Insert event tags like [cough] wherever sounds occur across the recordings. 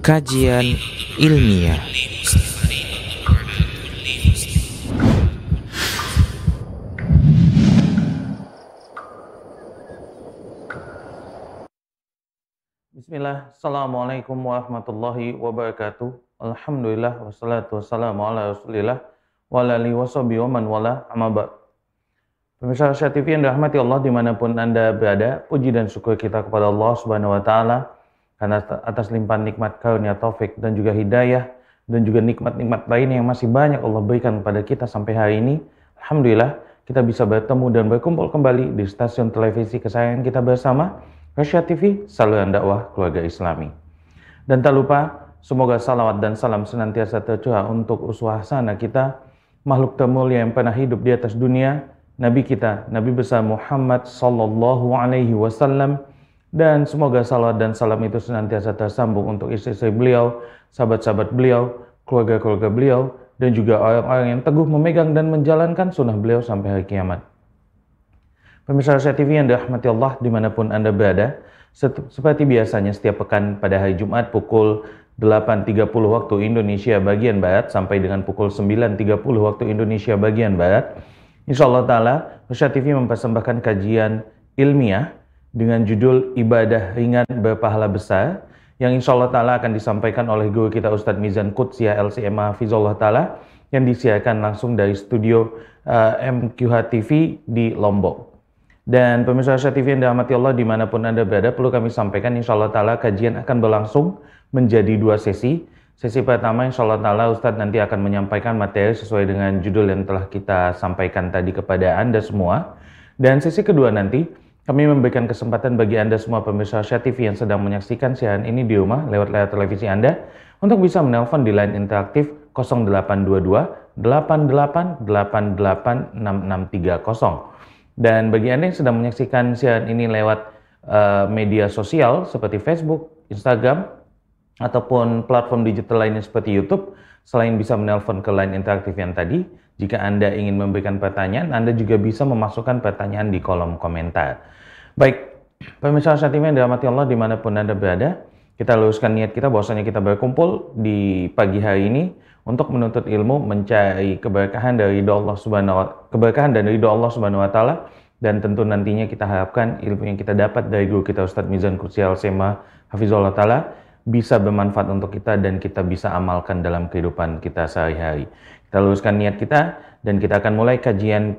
Kajian ilmiah. Bismillah, Assalamualaikum warahmatullahi wabarakatuh. Alhamdulillah, wassalatu wassalamu ala rasulillah Wa alihi wa man wala amma Pemirsa Asia TV yang dirahmati Allah di mana pun Anda berada, puji dan syukur kita kepada Allah Subhanahu wa Ta'ala karena atas limpahan nikmat karunia taufik dan juga hidayah dan juga nikmat-nikmat lain yang masih banyak Allah berikan kepada kita sampai hari ini. Alhamdulillah kita bisa bertemu dan berkumpul kembali di stasiun televisi kesayangan kita bersama Asia TV, saluran dakwah keluarga Islami. Dan tak lupa, semoga salawat dan salam senantiasa tercurah untuk uswah sana kita, makhluk termulia yang pernah hidup di atas dunia, Nabi kita, Nabi besar Muhammad sallallahu alaihi wasallam dan semoga salawat dan salam itu senantiasa tersambung untuk istri-istri beliau, sahabat-sahabat beliau, keluarga-keluarga beliau dan juga orang-orang yang teguh memegang dan menjalankan sunnah beliau sampai hari kiamat. Pemirsa Rasyad TV yang dirahmati Allah di mana pun Anda berada, seperti biasanya setiap pekan pada hari Jumat pukul 8.30 waktu Indonesia bagian Barat sampai dengan pukul 9.30 waktu Indonesia bagian Barat, Insya Allah Ta'ala, Nusya TV mempersembahkan kajian ilmiah dengan judul Ibadah Ringan Berpahala Besar yang insya Allah Ta'ala akan disampaikan oleh guru kita Ustadz Mizan Qudsiah LCMA Fizullah Ta'ala yang disiarkan langsung dari studio uh, eh, MQH TV di Lombok. Dan pemirsa Nusya TV yang dirahmati Allah di mana pun Anda berada, perlu kami sampaikan insya Allah Ta'ala kajian akan berlangsung menjadi dua sesi. Sesi pertama insya Allah ta'ala Ustadz nanti akan menyampaikan materi sesuai dengan judul yang telah kita sampaikan tadi kepada Anda semua. Dan sesi kedua nanti kami memberikan kesempatan bagi Anda semua pemirsa Asia TV yang sedang menyaksikan siaran ini di rumah lewat layar televisi Anda untuk bisa menelpon di line interaktif 0822 88 88 6630. Dan bagi Anda yang sedang menyaksikan siaran ini lewat uh, media sosial seperti Facebook, Instagram, ataupun platform digital lainnya seperti YouTube, selain bisa menelpon ke line interaktif yang tadi, jika Anda ingin memberikan pertanyaan, Anda juga bisa memasukkan pertanyaan di kolom komentar. Baik, pemirsa ini yang dirahmati Allah di mana pun Anda berada, kita luruskan niat kita bahwasanya kita berkumpul di pagi hari ini untuk menuntut ilmu, mencari keberkahan dari ridho Allah Subhanahu wa keberkahan dan ridho Allah Subhanahu wa taala dan tentu nantinya kita harapkan ilmu yang kita dapat dari guru kita Ustadz Mizan Kutsial Sema Hafizullah taala bisa bermanfaat untuk kita dan kita bisa amalkan dalam kehidupan kita sehari-hari. Kita luruskan niat kita dan kita akan mulai kajian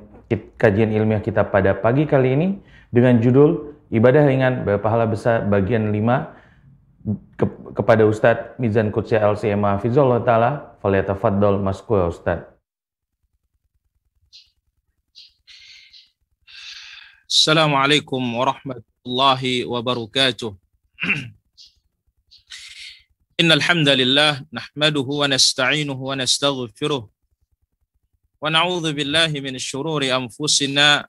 kajian ilmiah kita pada pagi kali ini dengan judul Ibadah Ringan Berpahala Besar bagian 5 ke, kepada Ustadz Mizan Qudsi LCMA Fizullah Ta'ala Falyatafaddal Maskur Ustadz. Assalamualaikum warahmatullahi wabarakatuh. إن الحمد لله نحمده ونستعينه ونستغفره ونعوذ بالله من شرور أنفسنا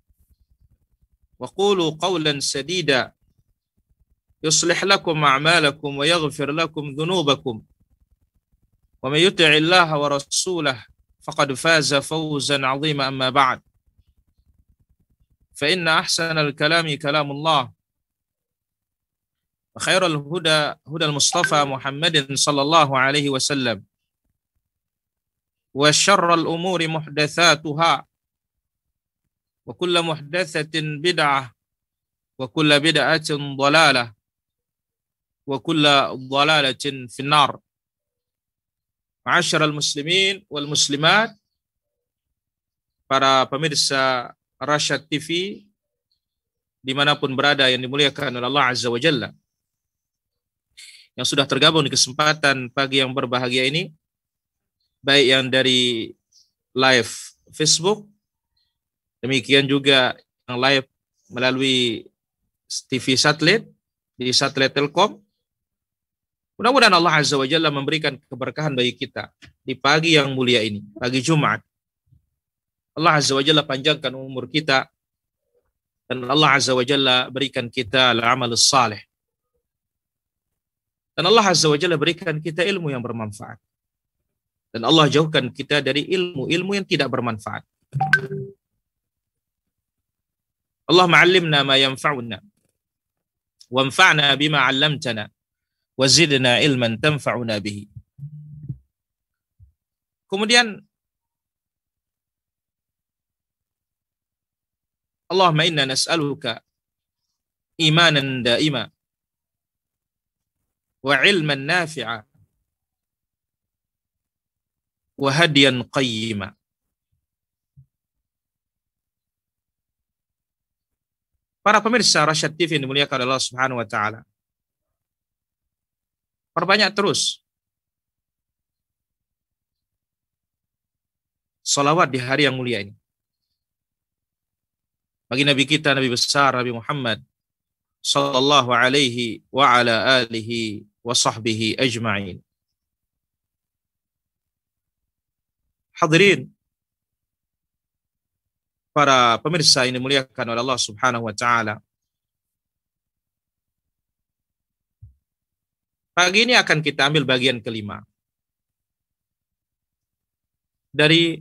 وقولوا قولا سديدا. يصلح لكم أعمالكم ويغفر لكم ذنوبكم. ومن يطع الله ورسوله فقد فاز فوزا عظيما أما بعد. فإن أحسن الكلام كلام الله. وخير الهدى هدى المصطفى محمد صلى الله عليه وسلم. وشر الأمور محدثاتها. wa kullu muhdatsatin bid'ah wa kullu bid'atin dhalalah wa kullu dhalalatin finnar. Ma'asyaral muslimin wal muslimat para pemirsa Rasyad TV di mana pun berada yang dimuliakan oleh Allah Azza wa Jalla. Yang sudah tergabung di kesempatan pagi yang berbahagia ini baik yang dari live Facebook demikian juga yang live melalui TV satelit, di satelit Telkom. Mudah-mudahan Allah Azza wa Jalla memberikan keberkahan bagi kita di pagi yang mulia ini, pagi Jumat. Allah Azza wa Jalla panjangkan umur kita dan Allah Azza wa Jalla berikan kita al-amal salih. Dan Allah Azza wa Jalla berikan kita ilmu yang bermanfaat. Dan Allah jauhkan kita dari ilmu-ilmu yang tidak bermanfaat. Allah ma'allimna ma yanfa'una. Wanfa'na bima 'allamtana. Wazidna ilman tanfa'una bihi. Kemudian Allahumma inna nas'aluka imanan da'ima wa ilman nafi'a wa hadiyan qayyima. Para pemirsa Rasyad TV yang dimuliakan Allah Subhanahu wa taala. Perbanyak terus salawat di hari yang mulia ini bagi Nabi kita, Nabi besar, Nabi Muhammad sallallahu alaihi wa ala alihi wa sahbihi ajma'in. Hadirin, para pemirsa ini muliakan oleh Allah Subhanahu wa taala. Pagi ini akan kita ambil bagian kelima dari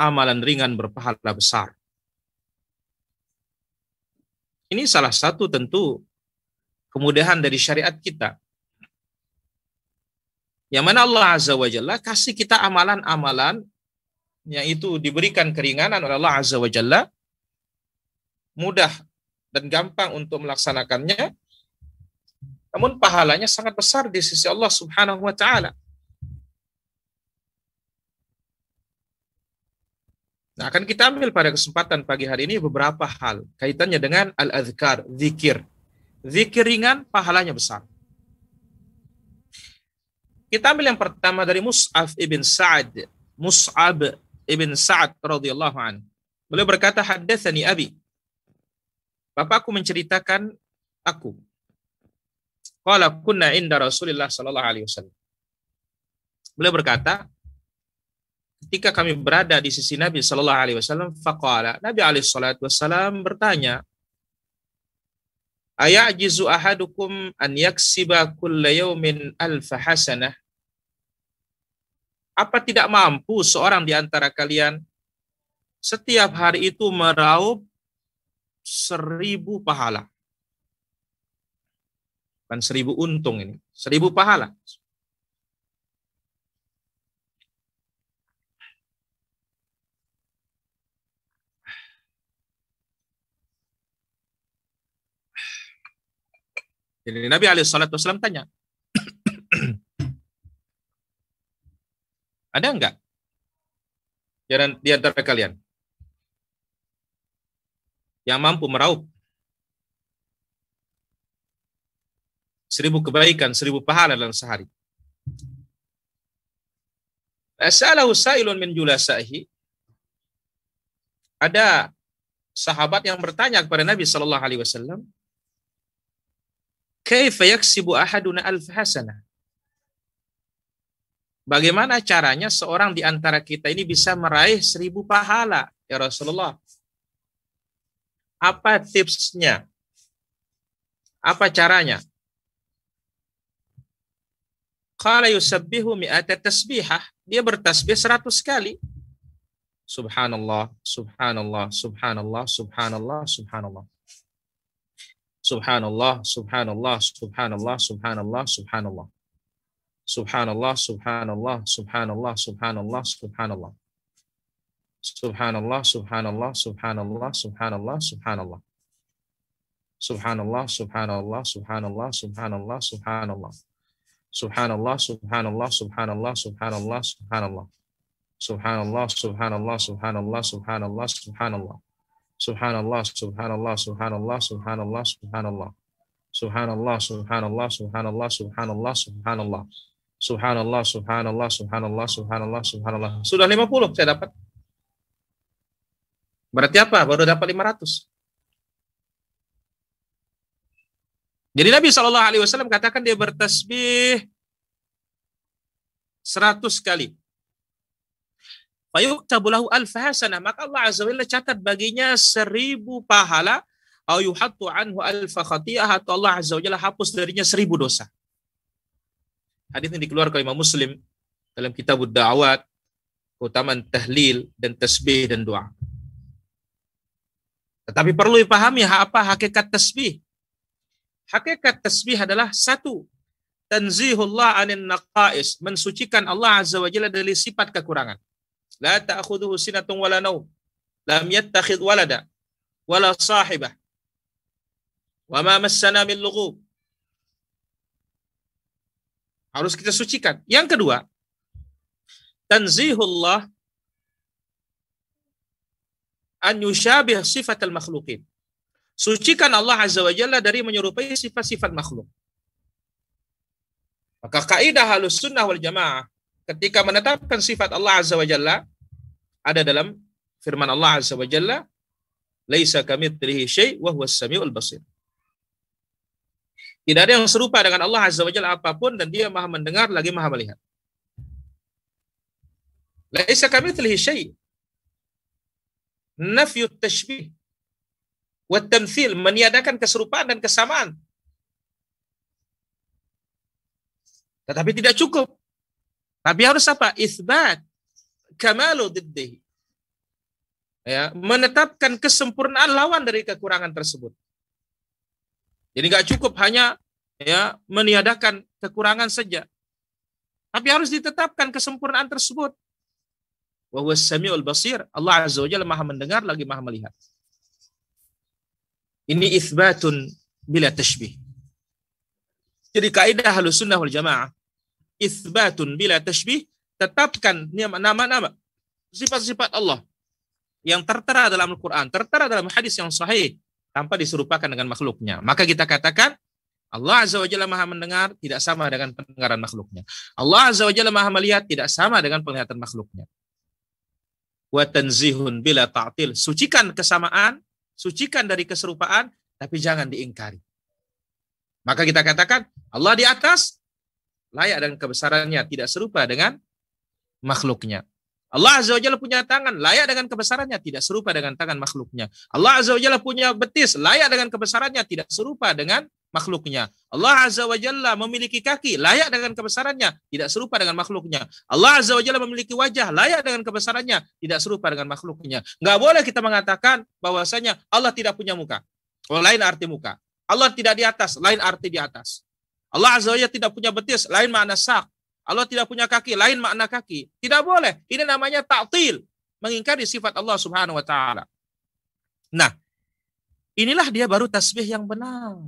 amalan ringan berpahala besar. Ini salah satu tentu kemudahan dari syariat kita. Yang mana Allah Azza wa Jalla kasih kita amalan-amalan yang itu diberikan keringanan oleh Allah Azza wa Jalla mudah dan gampang untuk melaksanakannya namun pahalanya sangat besar di sisi Allah Subhanahu wa taala. Nah, akan kita ambil pada kesempatan pagi hari ini beberapa hal kaitannya dengan al-azkar, zikir. Zikir ringan, pahalanya besar. Kita ambil yang pertama dari Mus'ab ibn Sa'ad. Mus'ab ibn Sa'ad radhiyallahu an. Beliau berkata, "Haddatsani abi." Bapakku menceritakan aku. Qala kunna inda Rasulillah sallallahu alaihi wasallam. Beliau berkata, ketika kami berada di sisi Nabi Shallallahu Alaihi Wasallam, faqala Nabi Alaihi Wasallam bertanya, Ayajizu ahadukum an yaksiba kulla yawmin alfa hasanah? Apa tidak mampu seorang di antara kalian setiap hari itu meraup seribu pahala? Bukan seribu untung ini, seribu pahala. Jadi Nabi Alaihissalam tanya, ada enggak di antara kalian yang mampu meraup seribu kebaikan, seribu pahala dalam sehari? Asalahu sa'ilun min julasahi. Ada sahabat yang bertanya kepada Nabi Shallallahu Alaihi Wasallam, Kaifa yaksibu ahaduna alf hasanah? Bagaimana caranya seorang di antara kita ini bisa meraih seribu pahala, ya Rasulullah? Apa tipsnya? Apa caranya? Qala yusabbihu mi'ata tasbihah. Dia bertasbih seratus kali. Subhanallah, subhanallah, subhanallah, subhanallah, subhanallah. Subhanallah, subhanallah, subhanallah, subhanallah, subhanallah. Subhanallah, subhanallah, subhanallah, subhanallah, subhanallah. Subhanallah, subhanallah, subhanallah, subhanallah, subhanallah. Subhanallah, subhanallah, subhanallah, subhanallah, subhanallah. Subhanallah, subhanallah, subhanallah, subhanallah, subhanallah. Subhanallah, subhanallah, subhanallah, subhanallah, subhanallah. Subhanallah, subhanallah, subhanallah, subhanallah, subhanallah. Subhanallah, subhanallah, subhanallah, subhanallah, subhanallah. Subhanallah, subhanallah, subhanallah, subhanallah, subhanallah. Sudah 50 saya dapat. Berarti apa? Baru dapat 500. Jadi Nabi Shallallahu Alaihi Wasallam katakan dia bertasbih 100 kali. Fayuktabulahu alf hasanah. Maka Allah Azza wa catat baginya seribu pahala. Au yuhattu anhu alfa khati'ah. Atau Allah Azza wa hapus darinya seribu dosa. Hadis ini dikeluarkan Imam Muslim dalam kitab Da'awat, keutamaan tahlil dan tasbih dan doa. Tetapi perlu dipahami apa hakikat tasbih. Hakikat tasbih adalah satu, tanzihullah anin naqais, mensucikan Allah Azza wa Jalla dari sifat kekurangan. La ta'khudhuhu sinatun wala. Lam yattakhid walada wala sahibah. Wa ma massana min lughub. Harus kita sucikan. Yang kedua, tanzihullah an yushabih sifat al-makhluqin. Sucikan Allah Azza wa Jalla dari menyerupai sifat-sifat makhluk. Maka kaidah halus sunnah wal jamaah ketika menetapkan sifat Allah Azza wa Jalla ada dalam firman Allah Azza wa Jalla laisa kamitslihi syai wa huwas samiul basir. Tidak ada yang serupa dengan Allah Azza wa Jalla apa pun dan dia Maha mendengar lagi Maha melihat. Laisa kamitslihi syai. Nafyu tashbih Watamthil, meniadakan keserupaan dan kesamaan. Tetapi tidak cukup. Tapi harus apa? Isbat. Kamalu diddihi. Ya, menetapkan kesempurnaan lawan dari kekurangan tersebut. Jadi nggak cukup hanya ya meniadakan kekurangan saja. Tapi harus ditetapkan kesempurnaan tersebut. Wa huwa samiul basir. Allah Azza wa Jalla Maha mendengar lagi Maha melihat. Ini isbatun bila tashbih. Jadi kaidah halus sunnah wal jamaah. Isbatun bila tashbih. Tetapkan nama-nama sifat-sifat Allah yang tertera dalam Al-Quran, tertera dalam hadis yang sahih tanpa diserupakan dengan makhluknya. Maka kita katakan Allah Azza wa Jalla Maha mendengar tidak sama dengan pendengaran makhluknya. Allah Azza wa Jalla Maha melihat tidak sama dengan penglihatan makhluknya. Wa tanzihun bila ta'til. Sucikan kesamaan sucikan dari keserupaan, tapi jangan diingkari. Maka kita katakan Allah di atas layak dan kebesarannya tidak serupa dengan makhluknya. Allah Azza wa Jalla punya tangan, layak dengan kebesarannya, tidak serupa dengan tangan makhluknya. Allah Azza wa Jalla punya betis, layak dengan kebesarannya, tidak serupa dengan makhluknya. Allah Azza wa Jalla memiliki kaki, layak dengan kebesarannya, tidak serupa dengan makhluknya. Allah Azza wa Jalla memiliki wajah, layak dengan kebesarannya, tidak serupa dengan makhluknya. Nggak boleh kita mengatakan bahwasanya Allah tidak punya muka. Oh, lain arti muka. Allah tidak di atas, lain arti di atas. Allah Azza wa Jalla tidak punya betis, lain makna sak. Allah tidak punya kaki, lain makna kaki. Tidak boleh. Ini namanya ta'til. Mengingkari sifat Allah subhanahu wa ta'ala. Nah, inilah dia baru tasbih yang benar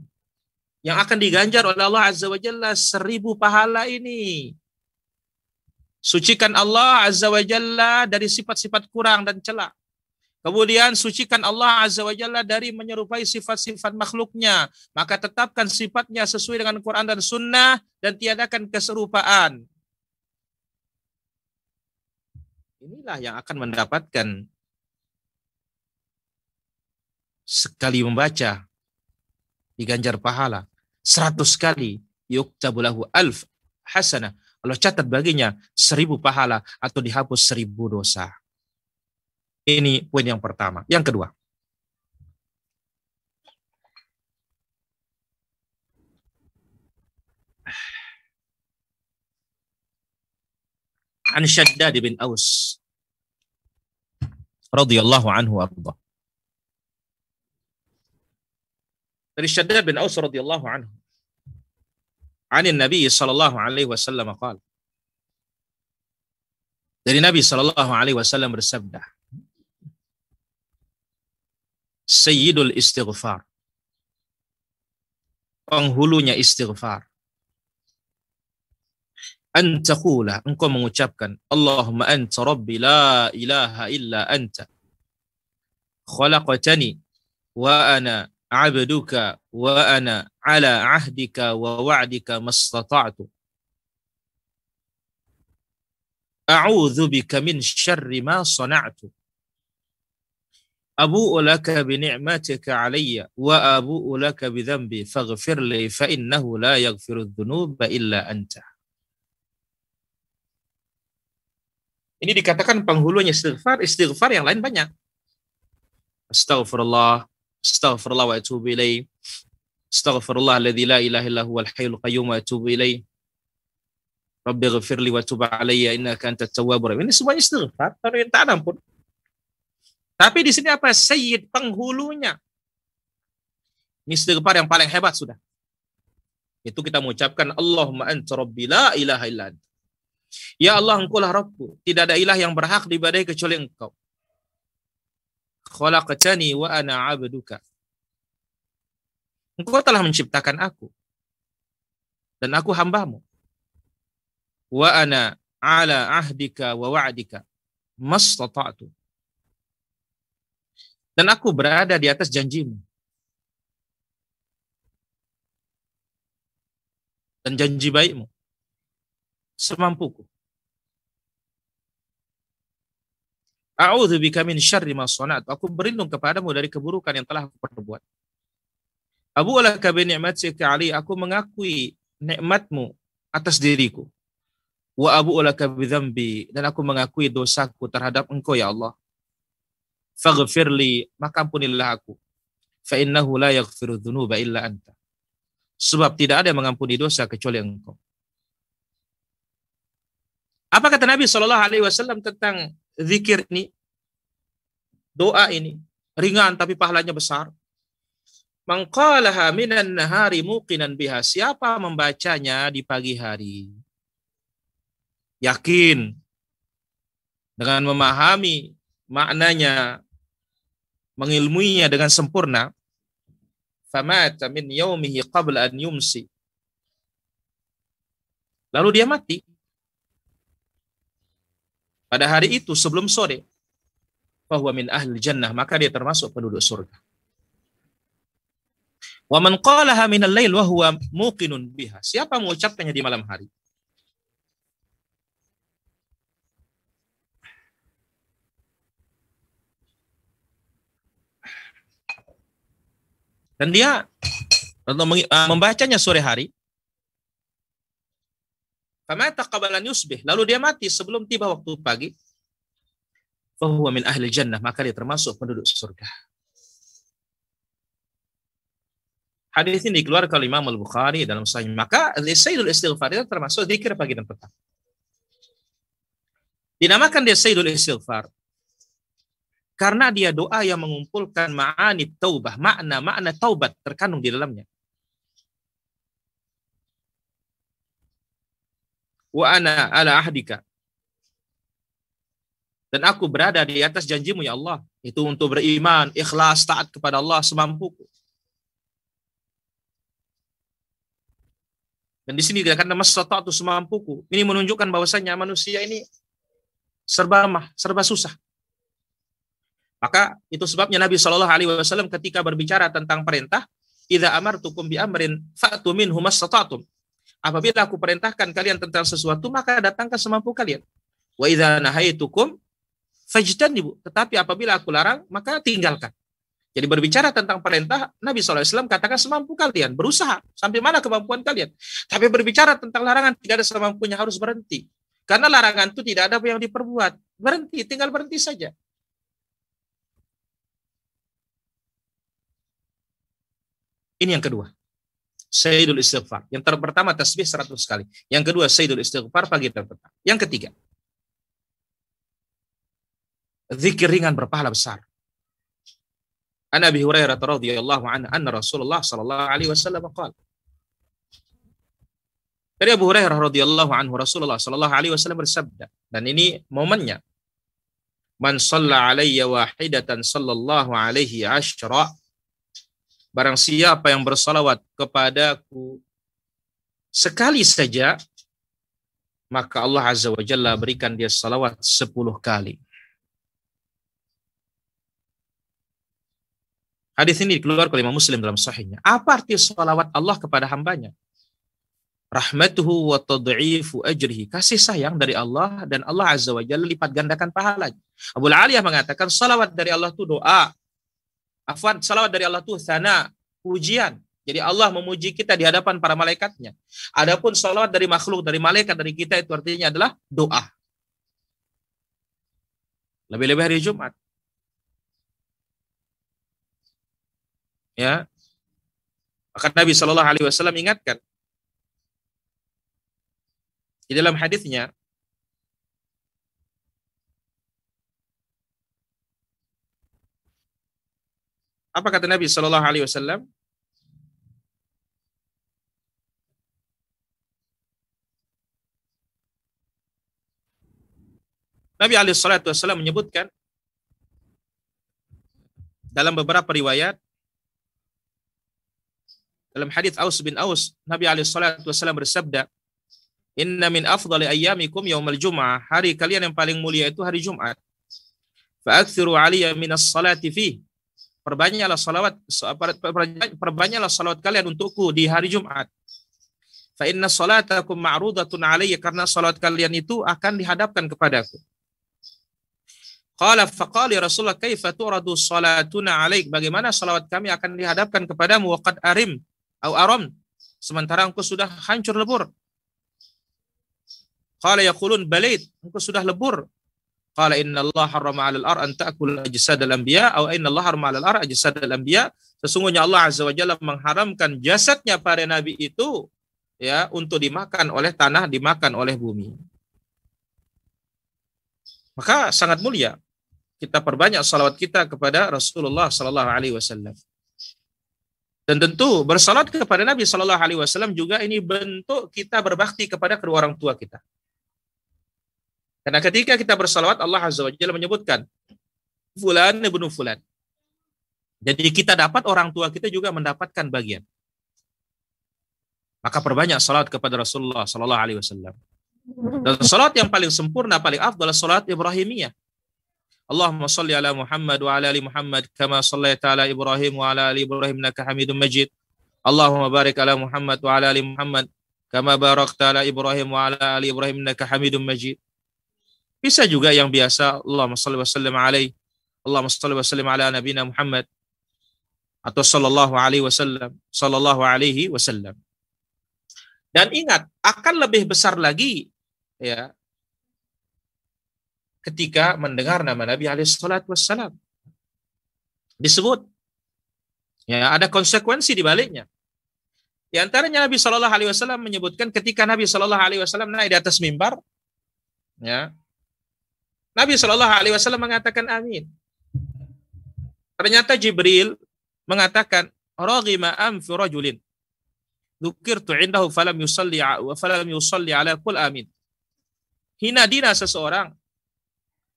yang akan diganjar oleh Allah Azza wa Jalla seribu pahala ini. Sucikan Allah Azza wa Jalla dari sifat-sifat kurang dan celak. Kemudian sucikan Allah Azza wa Jalla dari menyerupai sifat-sifat makhluknya. Maka tetapkan sifatnya sesuai dengan Quran dan Sunnah dan tiadakan keserupaan. Inilah yang akan mendapatkan sekali membaca diganjar pahala. 100 kali yuktabulahu alf hasanah. Allah catat baginya seribu pahala atau dihapus seribu dosa. Ini poin yang pertama. Yang kedua. An Shaddad bin Aus radhiyallahu anhu arda. Dari Shaddad bin Aus radhiyallahu anhu. Ani Nabi sallallahu alaihi wasallam qala. Dari Nabi sallallahu alaihi wasallam bersabda. Sayyidul istighfar. Penghulunya istighfar. an taqula engkau mengucapkan Allahumma anta rabbi la ilaha illa anta khalaqtani wa ana abduka wa ana ala ahdika wa wa'dika mastata'tu a'udzu bika min syarri ma sana'tu abu'u laka bi ni'matika alayya wa abu'u laka bi dhanbi faghfir li fa innahu la yaghfiru dhunuba illa anta Ini dikatakan penghulunya istighfar, istighfar yang lain banyak. Astaghfirullah, astaghfirullah wa atubu ilaih. Astaghfirullah alladzi la ilaha illa huwal hayyul qayyum wa atubu ilaih. Rabbi ghafirli wa tub alayya innaka antat tawwabur. Ini semuanya istighfar, permintaan ampun. Tapi di sini apa? Sayyid penghulunya. Ini istighfar yang paling hebat sudah. Itu kita mengucapkan Allahumma anta rabbi la ilaha illa. Ya Allah, engkau lah Rabbku. Tidak ada ilah yang berhak diibadahi kecuali engkau. Khalaqtani wa ana abduka. Engkau telah menciptakan aku. Dan aku hambamu. Wa ana ala ahdika wa wa'dika. Mastata'tu. Dan aku berada di atas janjimu. Dan janji baikmu semampuku. Bika min syarri ma sana'tu. Aku berlindung kepadamu dari keburukan yang telah aku perbuat. Abu alaka bi ni'matika ali. Aku mengakui nikmatmu atas diriku. Wa abu alaka bi dzambi dan aku mengakui dosaku terhadap engkau ya Allah. Faghfirli, maka ampunilah aku. Fa innahu la yaghfiru dzunuba illa anta. Sebab tidak ada yang mengampuni dosa kecuali engkau. Apa kata Nabi Shallallahu Alaihi Wasallam tentang zikir ini? Doa ini ringan tapi pahalanya besar. Mangqalaha minan nahari muqinan biha. Siapa membacanya di pagi hari? Yakin dengan memahami maknanya, mengilmuinya dengan sempurna. Famata min yaumihi qabla an yumsi. Lalu dia mati pada hari itu sebelum sore bahwa min ahli jannah maka dia termasuk penduduk surga. Wa man qalaha min al-lail wa huwa muqinun biha. Siapa mengucapkannya di malam hari? Dan dia uh, membacanya sore hari, Famata qabalan yusbih. Lalu dia mati sebelum tiba waktu pagi. Fahuwa min ahli jannah. Maka dia termasuk penduduk surga. Hadis ini dikeluarkan oleh Imam Al-Bukhari dalam sahih. Maka Sayyidul Istighfar itu termasuk zikir pagi dan petang. Dinamakan dia Sayyidul Istighfar karena dia doa yang mengumpulkan ma'ani taubah, makna-makna taubat terkandung di dalamnya. wa ana ala ahdika. Dan aku berada di atas janjimu ya Allah. Itu untuk beriman, ikhlas, taat kepada Allah semampuku. Dan di sini dikatakan itu semampuku. Ini menunjukkan bahwasanya manusia ini serba mah, serba susah. Maka itu sebabnya Nabi Shallallahu Alaihi Wasallam ketika berbicara tentang perintah, "Idza amartukum bi amrin fa'tu minhu mastata'tum." Apabila aku perintahkan kalian tentang sesuatu, maka datangkan semampu kalian. Wa idza nahaitukum fajtanibu. Tetapi apabila aku larang, maka tinggalkan. Jadi berbicara tentang perintah, Nabi SAW katakan semampu kalian, berusaha sampai mana kemampuan kalian. Tapi berbicara tentang larangan, tidak ada semampunya harus berhenti. Karena larangan itu tidak ada yang diperbuat. Berhenti, tinggal berhenti saja. Ini yang kedua. Sayyidul Istighfar. Yang pertama tasbih 100 kali. Yang kedua Sayyidul Istighfar pagi dan petang. Yang ketiga zikir ringan berpahala besar. An Abi Hurairah radhiyallahu anhu anna Rasulullah sallallahu alaihi wasallam qala Dari Abu Hurairah radhiyallahu anhu Rasulullah sallallahu alaihi wasallam bersabda dan ini momennya Man shalla alayya wahidatan sallallahu alaihi asyra Barang siapa yang bersalawat kepadaku sekali saja, maka Allah Azza wa Jalla berikan dia salawat 10 kali. Hadis ini dikeluarkan oleh Imam Muslim dalam sahihnya. Apa arti salawat Allah kepada hambanya? Rahmatuhu wa tad'ifu ajrihi. Kasih sayang dari Allah dan Allah Azza wa Jalla lipat gandakan pahalanya. Abu Aliyah mengatakan salawat dari Allah itu doa. Afwan, salawat dari Allah itu sana, pujian. Jadi Allah memuji kita di hadapan para malaikatnya. Adapun salawat dari makhluk, dari malaikat, dari kita itu artinya adalah doa. Lebih-lebih hari Jumat. Ya. Maka Nabi Shallallahu Alaihi Wasallam ingatkan di dalam hadisnya apa kata Nabi Shallallahu Alaihi Wasallam? Nabi alaihi wasallam menyebutkan dalam beberapa riwayat dalam hadis Aus bin Aus, Nabi alaihi wasallam bersabda, "Inna min afdali ayyamikum yaumal jum'ah." Hari kalian yang paling mulia itu hari Jumat. Fa'akthiru 'alayya minas salati fi. Perbanyaklah salawat perbanyaklah salawat kalian untukku di hari Jumat. Fa inna salatakum ma'rudatun 'alayya karena salat kalian itu akan dihadapkan kepadaku. Qala faqali Rasulullah kaifa turadu salatuna alaik? Bagaimana salawat kami akan dihadapkan kepadamu waqad arim au aram sementara engkau sudah hancur lebur. Qala yaqulun balid, engkau sudah lebur. Qala inna Allah harrama 'alal ar an ta'kul ajsad al-anbiya aw inna Allah harrama 'alal ar ajsad al-anbiya. Sesungguhnya Allah Azza wa Jalla mengharamkan jasadnya para nabi itu ya untuk dimakan oleh tanah, dimakan oleh bumi. Maka sangat mulia kita perbanyak salawat kita kepada Rasulullah sallallahu alaihi wasallam. Dan tentu bersalat kepada Nabi Shallallahu Alaihi Wasallam juga ini bentuk kita berbakti kepada kedua orang tua kita. Karena ketika kita bersalawat Allah Azza wa Jalla menyebutkan fulan ibnu fulan. Jadi kita dapat orang tua kita juga mendapatkan bagian. Maka perbanyak salat kepada Rasulullah Sallallahu Alaihi Wasallam. Dan salat yang paling sempurna, paling afdal salat Ibrahimiyah. Allahumma salli ala Muhammad wa ala ali Muhammad kama sallaita ala Ibrahim wa ala ali Ibrahim innaka Hamidum Majid. Allahumma barik ala Muhammad wa ala ali Muhammad kama barakta ala Ibrahim wa ala ali Ibrahim innaka Hamidum Majid. Bisa juga yang biasa Allahumma salli wa sallim alaihi Allahumma salli wa sallim ala nabina Muhammad atau sallallahu alaihi wasallam sallallahu alaihi wasallam. Dan ingat, akan lebih besar lagi ya ketika mendengar nama Nabi alaihissalatu wassalam. Disebut. Ya, ada konsekuensi di baliknya. Di antaranya Nabi Shallallahu Alaihi Wasallam menyebutkan ketika Nabi Shallallahu Alaihi Wasallam naik di atas mimbar, ya, Nabi Shallallahu Alaihi Wasallam mengatakan amin. Ternyata Jibril mengatakan, "Raghima fi rajulin Dzukirtu indahu falam yusalli wa falam yusalli ala kul amin." Hina dina seseorang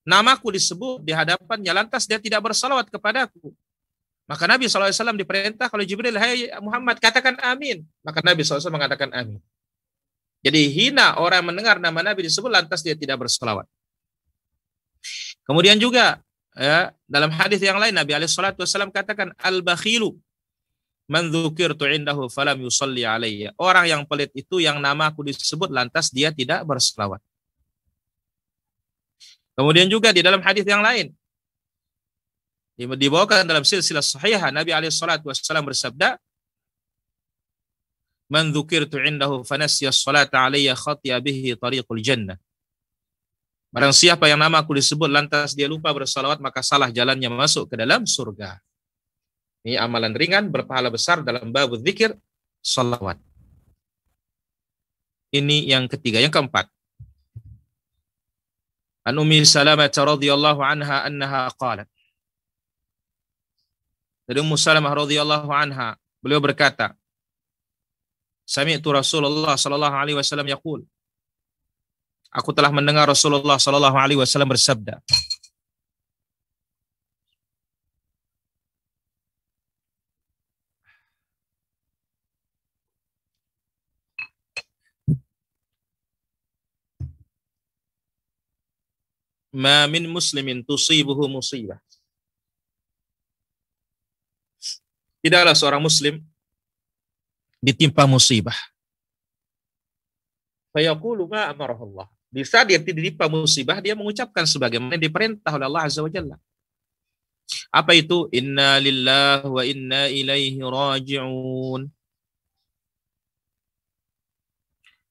namaku disebut di hadapannya, lantas dia tidak bersalawat kepadaku. Maka Nabi SAW diperintah kalau Jibril, hai Muhammad, katakan amin. Maka Nabi SAW mengatakan amin. Jadi hina orang mendengar nama Nabi disebut, lantas dia tidak bersalawat. Kemudian juga ya, dalam hadis yang lain Nabi SAW katakan al-bakhilu man dzukirtu indahu falam yusalli alayya. Orang yang pelit itu yang namaku disebut lantas dia tidak bersalawat. Kemudian juga di dalam hadis yang lain dibawakan dalam silsilah sahih Nabi alaihi salatu wasallam bersabda Man dzukirtu indahu fanasiya salata alayya khatiya bihi tariqul jannah Barang siapa yang nama aku disebut lantas dia lupa bersalawat maka salah jalannya masuk ke dalam surga. Ini amalan ringan berpahala besar dalam bab zikir salawat. Ini yang ketiga. Yang keempat. An Ummi Salamah radhiyallahu anha annaha qalat. Dari Ummu Salamah radhiyallahu anha, beliau berkata, Sami'tu Rasulullah sallallahu alaihi wasallam yaqul. Aku telah mendengar Rasulullah sallallahu alaihi wasallam bersabda, ma min muslimin tusibuhu musibah. Tidaklah seorang muslim ditimpa musibah. Fayaqulu ma amarahullah. Di saat dia ditimpa musibah, dia mengucapkan sebagaimana diperintah oleh Allah Azza wa Jalla. Apa itu? Inna lillahi wa inna ilaihi raji'un.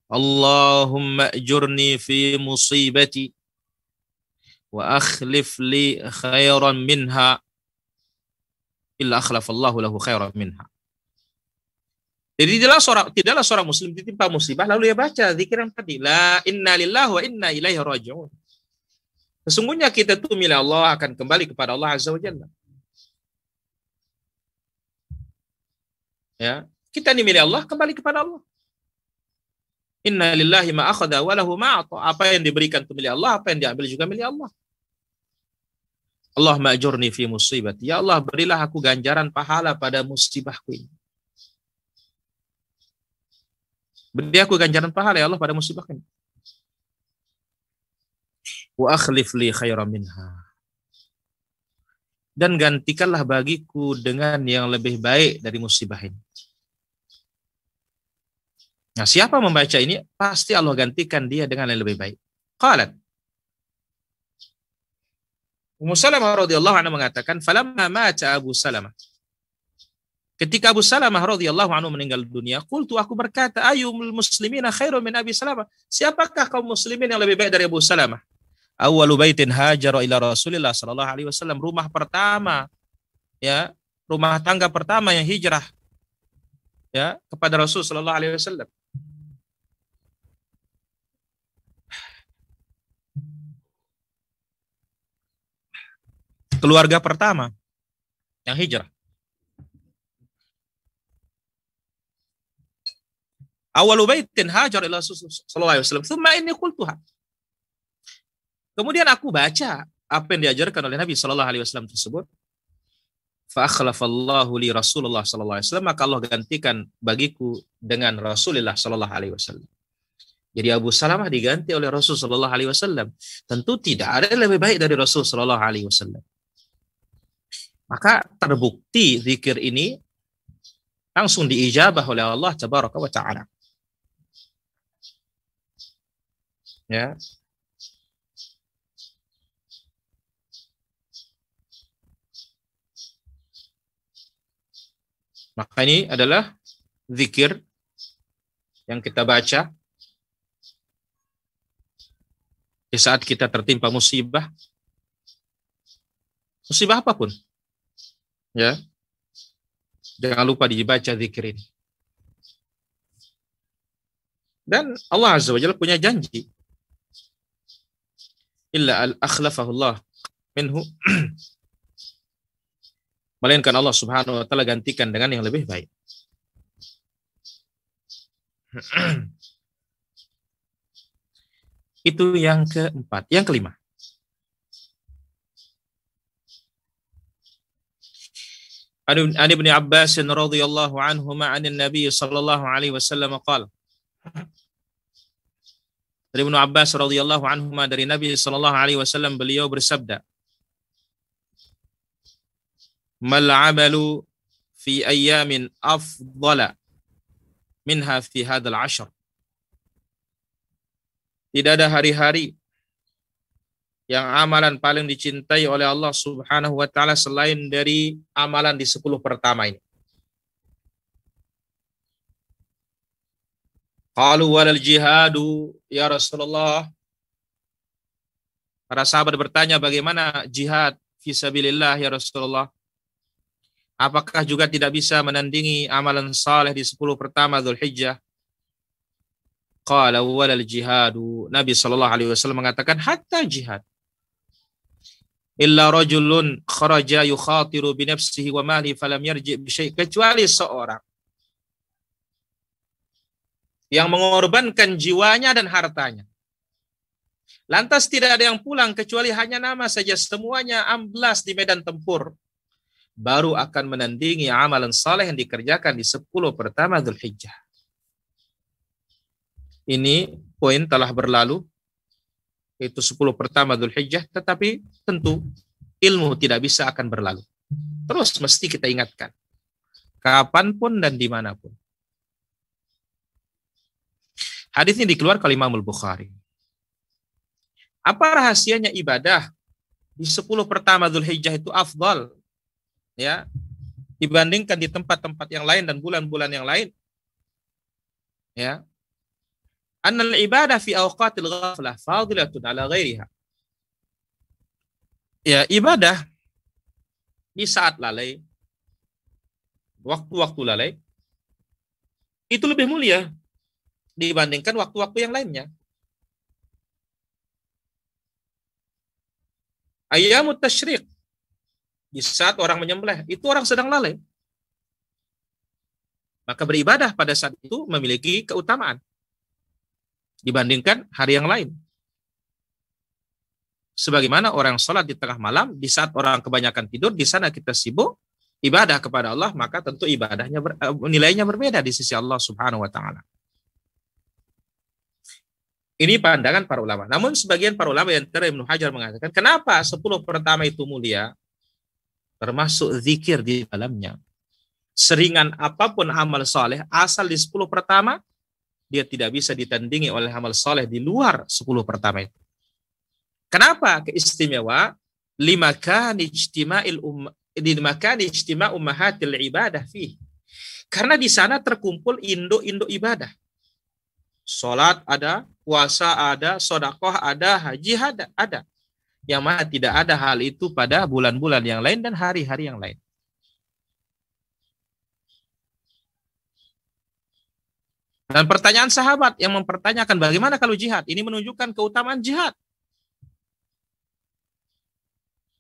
Allahumma ajurni fi musibati wa akhlif li khairan minha illa akhlafallahu lahu khairan minha. Jadi tidaklah seorang tidaklah seorang muslim ditimpa musibah lalu dia baca zikir yang tadi la inna lillahi wa inna ilaihi raji'un. Sesungguhnya kita itu milik Allah akan kembali kepada Allah Azza wa Jalla. Ya, kita ini milik Allah kembali kepada Allah. Inna lillahi ma akhadha wa lahu ma Apa yang diberikan itu milik Allah, apa yang diambil juga milik Allah. Allah ma'jurni fi musibati. Ya Allah, berilah aku ganjaran pahala pada musibahku ini. Beri aku ganjaran pahala ya Allah pada musibahku ini wa akhlif li minha. Dan gantikanlah bagiku dengan yang lebih baik dari musibah ini. Nah, siapa membaca ini, pasti Allah gantikan dia dengan yang lebih baik. Qalat. Ummu Salamah radhiyallahu anha mengatakan, "Falamma mata Abu Salamah." Ketika Abu Salamah radhiyallahu anhu meninggal dunia, qultu aku berkata, "Ayyul muslimina khairu min Abi Salamah?" Siapakah kaum muslimin yang lebih baik dari Abu Salamah? awwalu baitin hajar ila Rasulillah sallallahu alaihi wasallam, rumah pertama ya, rumah tangga pertama yang hijrah ya kepada Rasul sallallahu alaihi wasallam. Keluarga pertama yang hijrah. Awalu baitin hajar ila sallallahu alaihi wasallam. Thumma inni qultuha. Kemudian aku baca apa yang diajarkan oleh Nabi Shallallahu Alaihi Wasallam tersebut. Fa'akhlafallahu li Rasulullah Sallallahu Alaihi Wasallam maka Allah gantikan bagiku dengan Rasulullah Sallallahu Alaihi Wasallam. Jadi Abu Salamah diganti oleh Rasul Sallallahu Alaihi Wasallam. Tentu tidak ada yang lebih baik dari Rasul Sallallahu Alaihi Wasallam. Maka terbukti zikir ini langsung diijabah oleh Allah Tabaraka wa Taala. Ya, Maka ini adalah zikir yang kita baca di saat kita tertimpa musibah. Musibah apa pun. Ya. Jangan lupa dibaca zikir ini. Dan Allah Azza wa Jalla punya janji. Illa al-akhlafahullah minhu [clears throat] Melainkan Allah subhanahu wa ta'ala gantikan dengan yang lebih baik. [clears throat] Itu yang keempat. Yang kelima. An Ibnu Abbas radhiyallahu anhuma 'an Nabi sallallahu alaihi wasallam qala Dari Ibnu Abbas radhiyallahu anhuma dari Nabi sallallahu alaihi wasallam beliau bersabda mal amalu fi ayyamin afdala minha fi hadal ashr. Tidak ada hari-hari yang amalan paling dicintai oleh Allah Subhanahu wa taala selain dari amalan di 10 pertama ini. Qalu walal jihadu ya Rasulullah. Para sahabat bertanya bagaimana jihad fisabilillah ya Rasulullah? Apakah juga tidak bisa menandingi amalan saleh di 10 pertama Zulhijjah? Qala walal jihadu. Nabi sallallahu alaihi wasallam mengatakan hatta jihad. Illa rajulun kharaja yukhatiru bi nafsihi wa mali falam yarji bi syai' kecuali seorang yang mengorbankan jiwanya dan hartanya. Lantas tidak ada yang pulang kecuali hanya nama saja semuanya amblas di medan tempur baru akan menandingi amalan saleh yang dikerjakan di 10 pertama Zulhijjah. Ini poin telah berlalu yaitu 10 pertama Dhul Hijjah, tetapi tentu ilmu tidak bisa akan berlalu. Terus mesti kita ingatkan, kapan pun dan di mana pun. Hadis ini dikeluarkan oleh Imam Bukhari. Apa rahasianya ibadah di 10 pertama Dhul Hijjah itu afdal ya dibandingkan di tempat-tempat yang lain dan bulan-bulan yang lain? Ya, Annal ibadah fi awqatil ghaflah fadilatun ala ghairiha. Ya, ibadah di saat lalai, waktu-waktu lalai, itu lebih mulia dibandingkan waktu-waktu yang lainnya. Ayamut tasyrik. Di saat orang menyembelih, itu orang sedang lalai. Maka beribadah pada saat itu memiliki keutamaan dibandingkan hari yang lain. Sebagaimana orang sholat di tengah malam, di saat orang kebanyakan tidur, di sana kita sibuk ibadah kepada Allah, maka tentu ibadahnya eh, nilainya berbeda di sisi Allah Subhanahu wa taala. Ini pandangan para ulama. Namun sebagian para ulama yang terakhir Ibnu Hajar mengatakan, kenapa 10 pertama itu mulia? Termasuk zikir di dalamnya. Seringan apa pun amal soleh, asal di 10 pertama, dia tidak bisa ditandingi oleh amal soleh di luar 10 pertama itu. Kenapa keistimewa? Lima kan ijtima'il um, lima ummahatil ibadah fi. Karena di sana terkumpul induk-induk ibadah. Salat ada, puasa ada, sodakoh ada, haji ada, ada. Yang mana tidak ada hal itu pada bulan-bulan yang lain dan hari-hari yang lain. Dan pertanyaan sahabat yang mempertanyakan bagaimana kalau jihad, ini menunjukkan keutamaan jihad.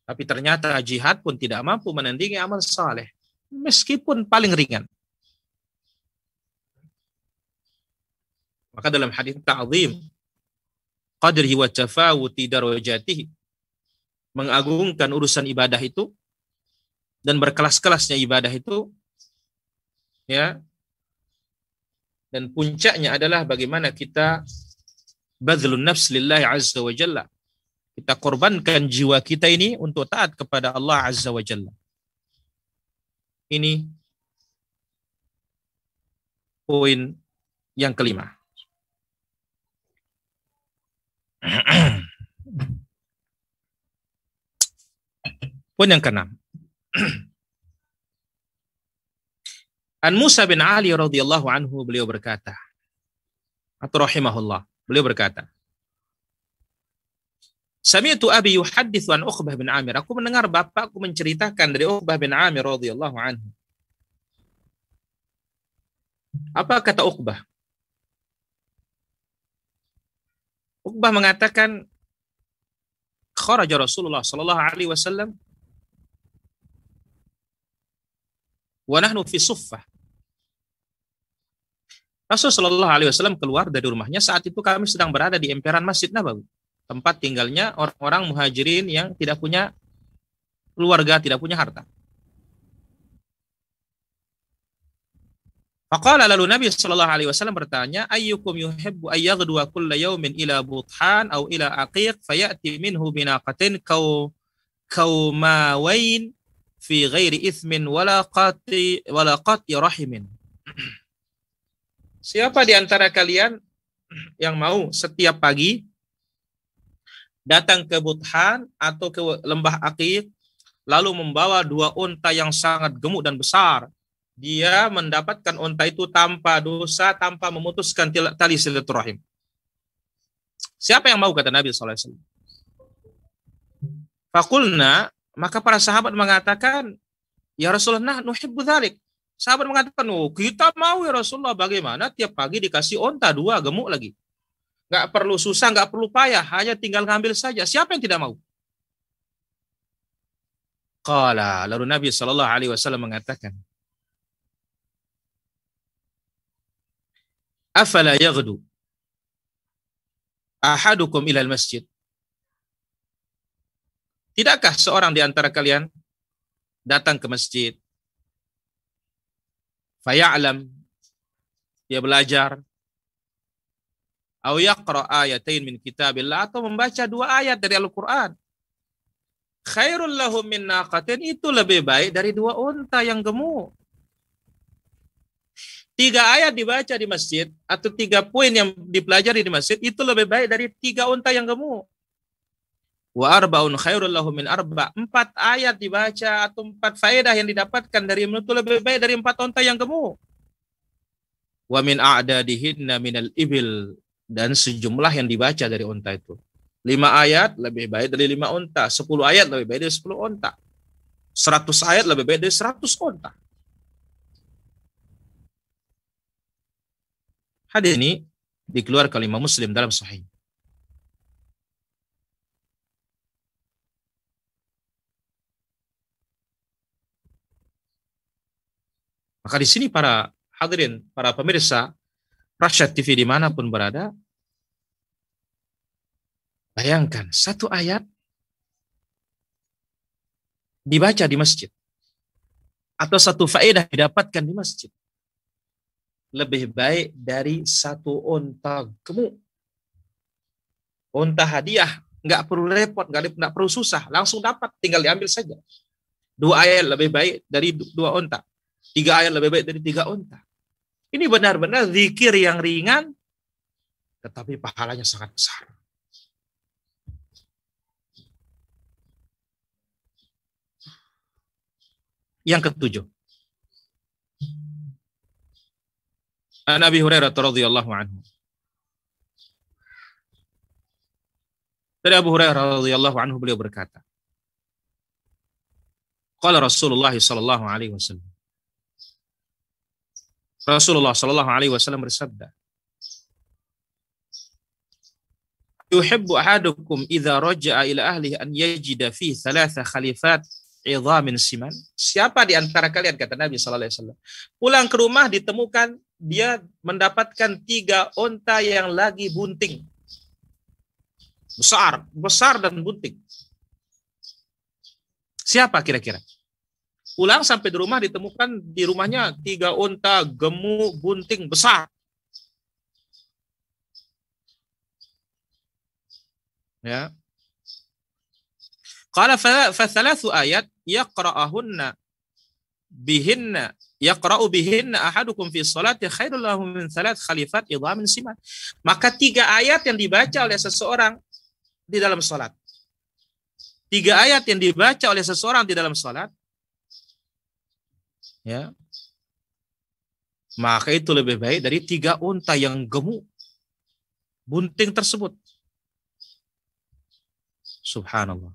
Tapi ternyata jihad pun tidak mampu menandingi amal saleh, meskipun paling ringan. Maka dalam hadis ta'zim qadrihi wa tafawuti darajatihi mengagungkan urusan ibadah itu dan berkelas-kelasnya ibadah itu ya dan puncaknya adalah bagaimana kita badlun nafs lillahi azza wa jalla. Kita korbankan jiwa kita ini untuk taat kepada Allah azza wa jalla. Ini poin yang kelima. [clears throat] poin yang keenam. [clears throat] An Musa bin Ali radhiyallahu anhu beliau berkata atau rahimahullah beliau berkata Sami'tu abi yuhaddithu an Uqbah bin Amir. Aku mendengar bapakku menceritakan dari Uqbah bin Amir radhiyallahu anhu. Apa kata Uqbah? Uqbah mengatakan kharaja Rasulullah sallallahu alaihi wasallam wa nahnu fi suffah. Rasul Shallallahu Alaihi Wasallam keluar dari rumahnya saat itu kami sedang berada di emperan Masjid Nabawi, tempat tinggalnya orang-orang muhajirin yang tidak punya keluarga, tidak punya harta. Faqala lalu Nabi Shallallahu Alaihi Wasallam bertanya, ayyukum yuhibbu ayyaghdua kulla yawmin ila buthan au ila aqiq fayati minhu binaqatin kau kaumawain fi ghairi ithmin wala qati wala qati rahimin. [clears throat] Siapa di antara kalian yang mau setiap pagi datang ke Buthan atau ke lembah Aqiq lalu membawa dua unta yang sangat gemuk dan besar. Dia mendapatkan unta itu tanpa dosa, tanpa memutuskan tali silaturahim. Siapa yang mau kata Nabi SAW. Fakulna maka para sahabat mengatakan, Ya Rasulullah, nuhibbu dhalik. Sahabat mengatakan, oh kita mau ya Rasulullah. Bagaimana tiap pagi dikasih onta dua gemuk lagi. Gak perlu susah, gak perlu payah. Hanya tinggal ngambil saja. Siapa yang tidak mau? Qala, lalu Nabi Wasallam mengatakan, Afala yaghdu ahadukum ilal masjid Tidakkah seorang di antara kalian datang ke masjid, faya'lam, dia belajar, Au yaqra ayatain min kitabillah atau membaca dua ayat dari Al-Qur'an. Khairul lahum min naqatin itu lebih baik dari dua unta yang gemuk. Tiga ayat dibaca di masjid atau tiga poin yang dipelajari di masjid itu lebih baik dari tiga unta yang gemuk. Wa arbaun khairul lahum min arba. Empat ayat dibaca atau empat faedah yang didapatkan dari itu lebih baik dari empat unta yang gemuk. Wa min a'dadihinna minal ibil. Dan sejumlah yang dibaca dari unta itu. Lima ayat lebih baik dari lima unta. Sepuluh ayat lebih baik dari sepuluh unta. Seratus ayat lebih baik dari seratus unta. Hadis ini dikeluarkan oleh Muslim dalam sahih. Maka di sini para hadirin, para pemirsa Rasyad TV di mana pun berada, bayangkan satu ayat dibaca di masjid atau satu faedah didapatkan di masjid lebih baik dari satu unta gemuk. Unta hadiah, nggak perlu repot, nggak, perlu susah, langsung dapat, tinggal diambil saja. Dua ayat lebih baik dari dua unta. Tiga ayat lebih baik dari tiga unta. Ini benar-benar zikir yang ringan, tetapi pahalanya sangat besar. Yang ketujuh, An Abi Hurairah radhiyallahu anhu. Dari Abu Hurairah radhiyallahu anhu beliau berkata, Qala Rasulullah sallallahu alaihi wasallam. Rasulullah sallallahu alaihi wasallam bersabda, Yuhibbu ahadukum idza raja'a ila ahlihi an yajida fi thalatha khalifat idhamin siman. Siapa di antara kalian kata Nabi sallallahu alaihi wasallam, pulang ke rumah ditemukan dia mendapatkan tiga onta yang lagi bunting. Besar, besar dan bunting. Siapa kira-kira? Pulang sampai di rumah ditemukan di rumahnya tiga onta gemuk bunting besar. Ya. Qala fa ayat yaqra'ahunna bihinna yaqra'u bihinna ahadukum fi sholati khairul lahu min salat khalifat idhamin siman. Maka tiga ayat yang dibaca oleh seseorang di dalam salat. Tiga ayat yang dibaca oleh seseorang di dalam salat ya. Maka itu lebih baik dari tiga unta yang gemuk bunting tersebut. Subhanallah.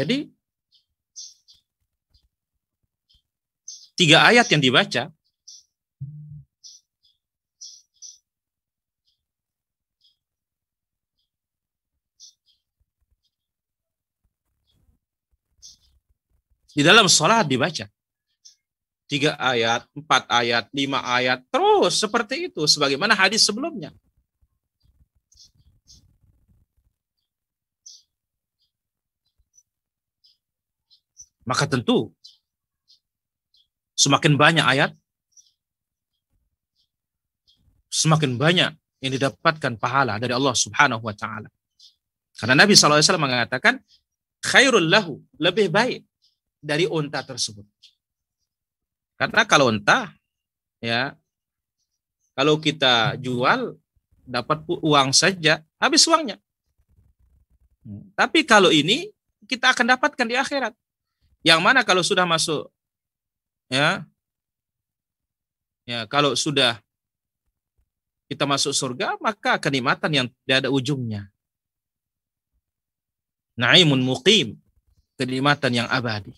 Jadi tiga ayat yang dibaca di dalam sholat dibaca. Tiga ayat, empat ayat, lima ayat, terus seperti itu. Sebagaimana hadis sebelumnya. Maka tentu semakin banyak ayat, semakin banyak yang didapatkan pahala dari Allah Subhanahu wa taala. Karena Nabi SAW mengatakan khairul lahu, lebih baik dari unta tersebut. Karena kalau unta ya kalau kita jual dapat uang saja, habis uangnya. Tapi kalau ini kita akan dapatkan di akhirat. Yang mana kalau sudah masuk ya ya kalau sudah kita masuk surga maka kenikmatan yang tidak ada ujungnya. Naimun muqim, kenikmatan yang abadi.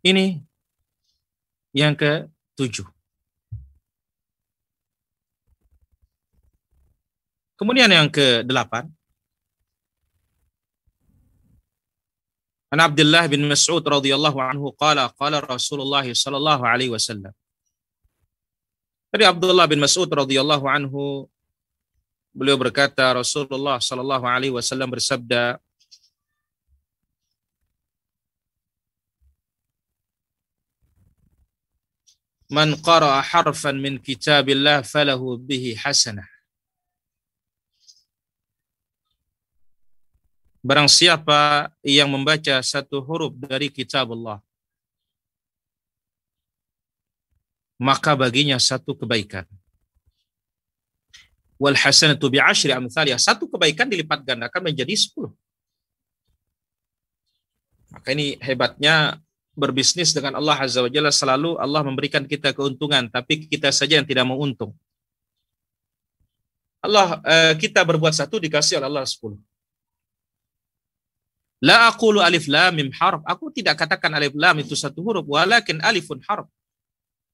Ini yang ke-7. Kemudian yang ke-8, An Abdullah bin Mas'ud radhiyallahu anhu qala qala Rasulullah sallallahu alaihi wasallam. Dari Abdullah bin Mas'ud radhiyallahu anhu beliau berkata Rasulullah sallallahu alaihi wasallam bersabda Man qara'a harfan min kitabillah falahu bihi hasanah. Barang siapa yang membaca satu huruf dari kitab Allah, maka baginya satu kebaikan. Wal hasanatu bi asyri amsalih. Satu kebaikan dilipat gandakan menjadi sepuluh. Maka ini hebatnya berbisnis dengan Allah Azza wa Jalla selalu Allah memberikan kita keuntungan, tapi kita saja yang tidak mau untung. Allah eh, kita berbuat satu dikasih oleh Allah sepuluh. La aqulu alif lam mim harf. Aku tidak katakan alif lam itu satu huruf, walakin alifun harf.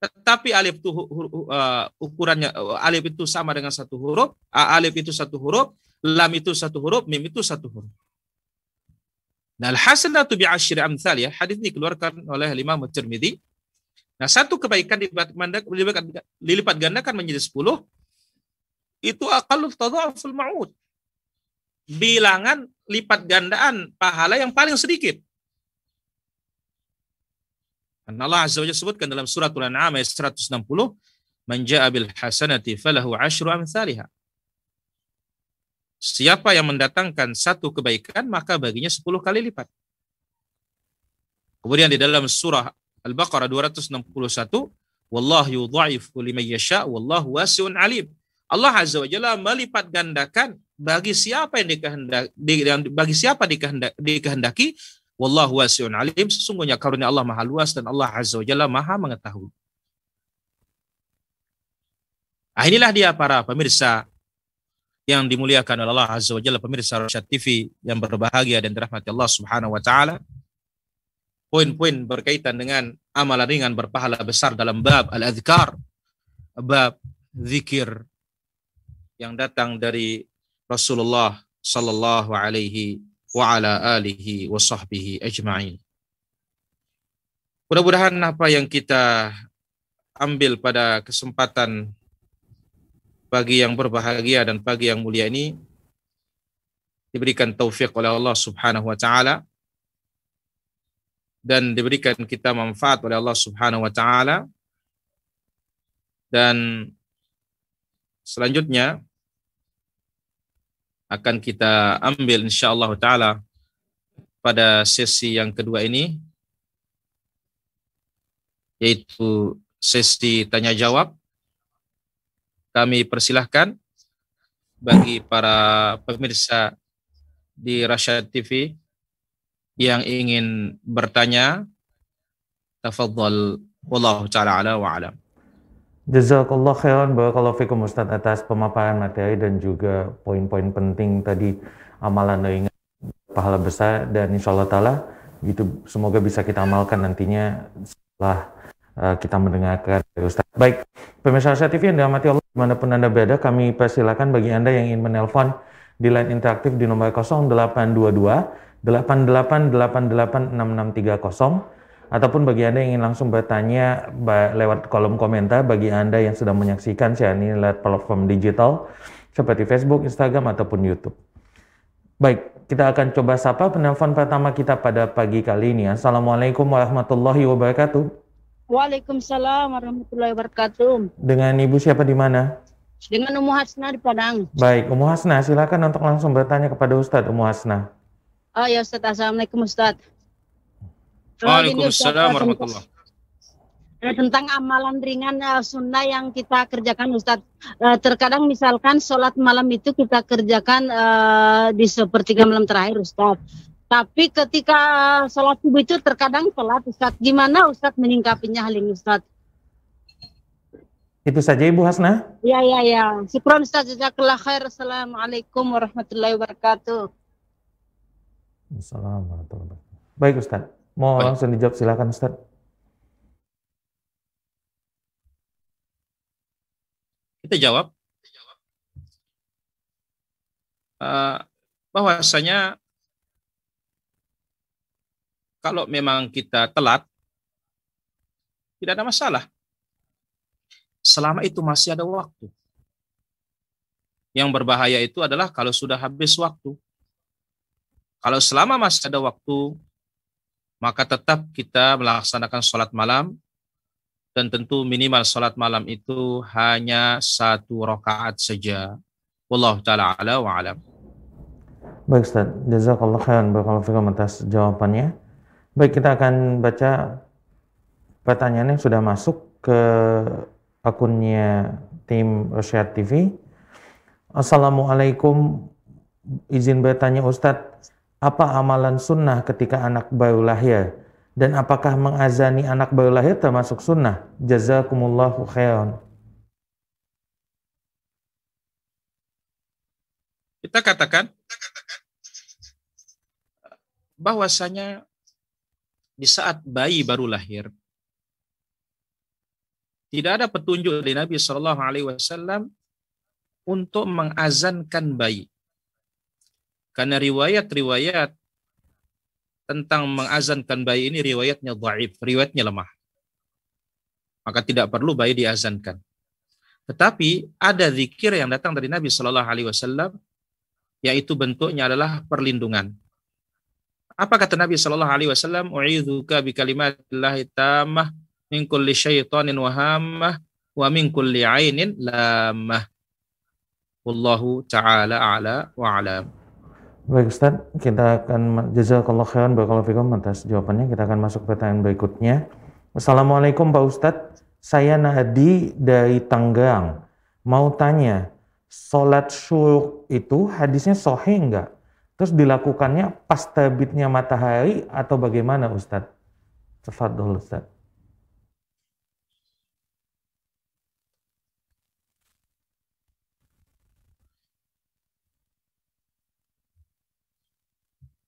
Tetapi alif itu uh, ukurannya uh, alif itu sama dengan satu huruf, alif itu satu huruf, lam itu satu huruf, mim itu satu huruf. Nah, al-hasanatu bi asyri amsal ya. Hadis ini dikeluarkan oleh Imam Tirmidzi. Nah, satu kebaikan dilipat gandakan menjadi sepuluh, itu aqallu tadha'uful ma'ud bilangan lipat gandaan pahala yang paling sedikit. Dan Allah Azza wa sebutkan dalam surat Al-An'am ayat 160, "Man ja'a bil hasanati falahu asyru amsalha." Siapa yang mendatangkan satu kebaikan, maka baginya 10 kali lipat. Kemudian di dalam surah Al-Baqarah 261, "Wallahu yudha'ifu liman yasha' wallahu wasi'un alim." Allah Azza wa Jalla melipat gandakan bagi siapa yang dikehendaki bagi siapa dikehendaki, wallahu wasi'un alim. Sesungguhnya karunia Allah maha luas dan Allah azza wajalla maha mengetahui. Nah, inilah dia para pemirsa yang dimuliakan oleh Allah azza wajalla pemirsa Rasyad TV yang berbahagia dan dirahmati Allah subhanahu wa taala. Poin-poin berkaitan dengan amalan ringan berpahala besar dalam bab al-adhkar bab zikir yang datang dari Rasulullah sallallahu alaihi wa ala alihi wa sahbihi ajma'in. Mudah-mudahan apa yang kita ambil pada kesempatan pagi yang berbahagia dan pagi yang mulia ini diberikan taufik oleh Allah Subhanahu wa taala dan diberikan kita manfaat oleh Allah Subhanahu wa taala dan selanjutnya akan kita ambil insyaallah taala pada sesi yang kedua ini yaitu sesi tanya jawab. Kami persilahkan bagi para pemirsa di Rasyad TV yang ingin bertanya tafadhal wallahu taala ala wa alam. Jazakallah khairan barakallahu fikum Ustaz atas pemaparan materi dan juga poin-poin penting tadi amalan ingat pahala besar dan insya Allah ta'ala itu semoga bisa kita amalkan nantinya setelah uh, kita mendengarkan Ustaz. Baik, pemirsa Asia TV yang dirahmati Allah di mana pun Anda berada, kami persilakan bagi Anda yang ingin menelpon di line interaktif di nomor 0822 88886630 ataupun bagi Anda yang ingin langsung bertanya lewat kolom komentar bagi Anda yang sedang menyaksikan siaran ini lewat platform digital seperti Facebook, Instagram, ataupun YouTube. Baik, kita akan coba sapa penelpon pertama kita pada pagi kali ini. Assalamualaikum warahmatullahi wabarakatuh. Waalaikumsalam warahmatullahi wabarakatuh. Dengan Ibu siapa di mana? Dengan Umu Hasna di Padang. Baik, Umu Hasna, silakan untuk langsung bertanya kepada Ustadz Umu Hasna. Oh ya Ustadz, Assalamualaikum Ustadz. Waalaikumsalam warahmatullahi eh, tentang amalan ringan uh, sunnah yang kita kerjakan Ustadz. Uh, terkadang misalkan sholat malam itu kita kerjakan uh, di sepertiga malam terakhir Ustadz. Tapi ketika sholat subuh itu terkadang sholat Ustadz. Gimana Ustadz menyingkapinya hal ini Ustadz? Itu saja Ibu Hasna? Ya, ya, ya. Syukron Ustadz. Jazakallah khair. Assalamualaikum warahmatullahi wabarakatuh. Assalamualaikum warahmatullahi wabarakatuh. Baik Ustadz. Mau Baik. langsung dijawab silakan Ustaz. Kita jawab uh, bahwasanya kalau memang kita telat, tidak ada masalah. Selama itu masih ada waktu. Yang berbahaya itu adalah kalau sudah habis waktu. Kalau selama masih ada waktu, maka tetap kita melaksanakan sholat malam dan tentu minimal sholat malam itu hanya satu rakaat saja. Wallahu taala ala wa alam. Baik Ustaz, jazakallah khairan barakallahu atas jawabannya. Baik, kita akan baca pertanyaan yang sudah masuk ke akunnya tim Rosyad TV. Assalamualaikum, izin bertanya Ustadz, apa amalan sunnah ketika anak baru lahir? Dan apakah mengazani anak baru lahir termasuk sunnah? Jazakumullahu khairan. Kita katakan bahwasanya di saat bayi baru lahir tidak ada petunjuk dari Nabi Shallallahu Alaihi Wasallam untuk mengazankan bayi. Karena riwayat-riwayat tentang mengazankan bayi ini riwayatnya dhaif, riwayatnya lemah. Maka tidak perlu bayi diazankan. Tetapi ada zikir yang datang dari Nabi Shallallahu Alaihi Wasallam, yaitu bentuknya adalah perlindungan. Apa kata Nabi Shallallahu Alaihi Wasallam? Uidzuka bi kalimatillahi tammah min kulli syaitanin wahammah wa min kulli ainin lamah. Wallahu ta'ala a'la wa alam. Baik Ustaz, kita akan jazakallah khairan barakallahu fikum atas jawabannya. Kita akan masuk ke pertanyaan berikutnya. Assalamualaikum Pak Ustadz, saya Nadi dari Tanggerang. Mau tanya, sholat syuruk itu hadisnya sohe enggak? Terus dilakukannya pas terbitnya matahari atau bagaimana Ustadz? Tafadhol Ustadz.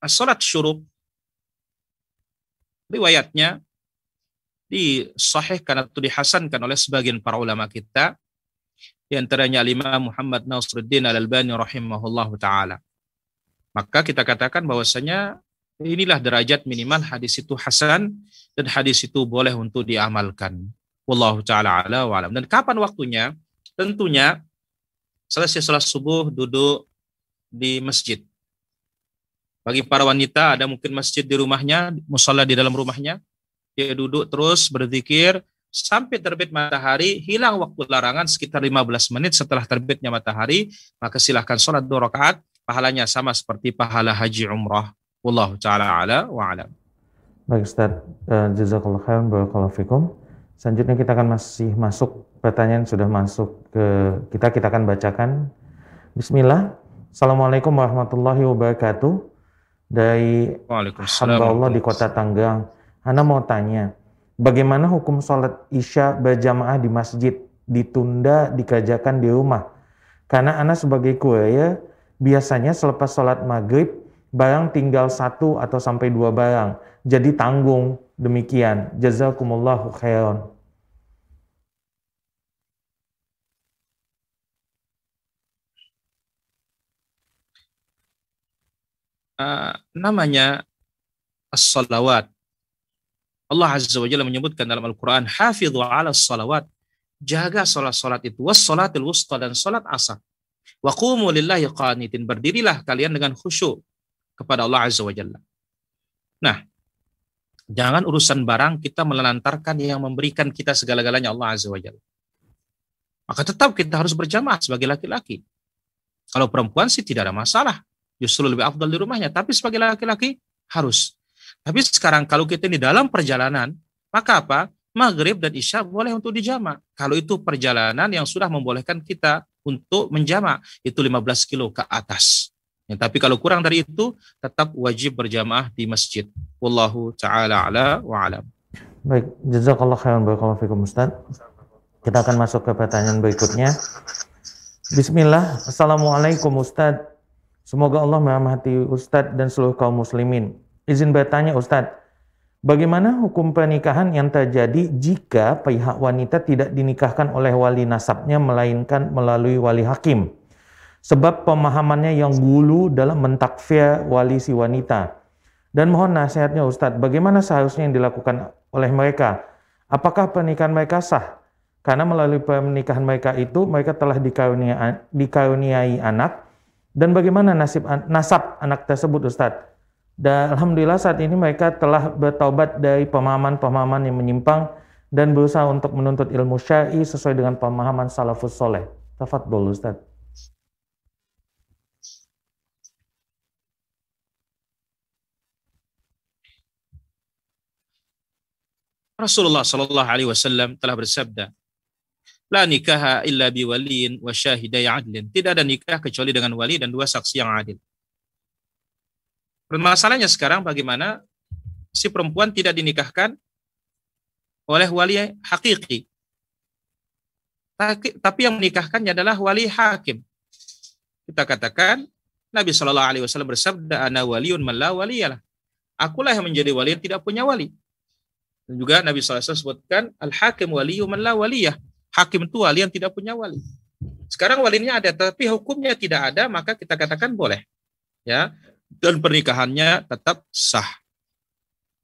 Salat syuruk riwayatnya disahihkan atau dihasankan oleh sebagian para ulama kita di antaranya Imam Muhammad Nasruddin Al-Albani rahimahullahu taala. Maka kita katakan bahwasanya inilah derajat minimal hadis itu hasan dan hadis itu boleh untuk diamalkan. Wallahu taala ala wa alam. Dan kapan waktunya? Tentunya selesai salat subuh duduk di masjid bagi para wanita ada mungkin masjid di rumahnya, musola di dalam rumahnya, dia duduk terus berzikir sampai terbit matahari, hilang waktu larangan sekitar 15 menit setelah terbitnya matahari, maka silahkan sholat dua rakaat, pahalanya sama seperti pahala haji umrah. Wallahu ta'ala ala wa alam. Baik Ustaz, uh, jazakallah khairan barakallahu fikum. Selanjutnya kita akan masih masuk pertanyaan sudah masuk ke kita kita akan bacakan. Bismillah. Assalamualaikum warahmatullahi wabarakatuh dari hamba Allah di kota Tanggang. Anda mau tanya, bagaimana hukum sholat isya berjamaah di masjid ditunda dikerjakan di rumah? Karena Anda sebagai kurir biasanya selepas sholat maghrib barang tinggal satu atau sampai dua barang. Jadi tanggung demikian. Jazakumullahu khairan. Uh, namanya as-salawat. Allah Azza wa Jalla menyebutkan dalam Al-Quran, Hafidhu ala salawat. Jaga salat-salat itu. Was salatil wusta dan salat asar. Wa qumu lillahi qanitin. Berdirilah kalian dengan khusyuk kepada Allah Azza wa Jalla. Nah, jangan urusan barang kita melantarkan yang memberikan kita segala-galanya Allah Azza wa Jalla. Maka tetap kita harus berjamaah sebagai laki-laki. Kalau perempuan sih tidak ada masalah justru lebih afdal di rumahnya. Tapi sebagai laki-laki harus. Tapi sekarang kalau kita ini dalam perjalanan, maka apa? Maghrib dan Isya boleh untuk dijama. Kalau itu perjalanan yang sudah membolehkan kita untuk menjama, itu 15 kilo ke atas. Ya, tapi kalau kurang dari itu, tetap wajib berjamaah di masjid. Wallahu ta'ala ala wa alam. Baik, jazakallah khairan barakallahu Ustaz. Kita akan masuk ke pertanyaan berikutnya. Bismillah. Assalamualaikum Ustaz. Semoga Allah merahmati Ustadz dan seluruh kaum muslimin. Izin bertanya Ustadz, bagaimana hukum pernikahan yang terjadi jika pihak wanita tidak dinikahkan oleh wali nasabnya melainkan melalui wali hakim? Sebab pemahamannya yang gulu dalam mentakfir wali si wanita. Dan mohon nasihatnya Ustadz, bagaimana seharusnya yang dilakukan oleh mereka? Apakah pernikahan mereka sah? Karena melalui pernikahan mereka itu mereka telah dikaruniai, dikaruniai anak. Dan bagaimana nasib nasab anak tersebut Ustadz? Dan Alhamdulillah saat ini mereka telah bertaubat dari pemahaman-pemahaman yang menyimpang dan berusaha untuk menuntut ilmu syar'i sesuai dengan pemahaman salafus soleh. Tafadhol Ustaz. Rasulullah Shallallahu Alaihi Wasallam telah bersabda, La nikaha illa biwaliin wa syahidai adlin. Tidak ada nikah kecuali dengan wali dan dua saksi yang adil. Permasalahannya sekarang bagaimana si perempuan tidak dinikahkan oleh wali hakiki. Tapi yang menikahkannya adalah wali hakim. Kita katakan Nabi Shallallahu Alaihi Wasallam bersabda, "Ana waliun malla waliyalah." Akulah yang menjadi wali yang tidak punya wali. Dan juga Nabi SAW sebutkan, Al-Hakim waliyu man la waliyah. Hakim wali yang tidak punya wali. Sekarang walinya ada, tapi hukumnya tidak ada, maka kita katakan boleh. ya Dan pernikahannya tetap sah.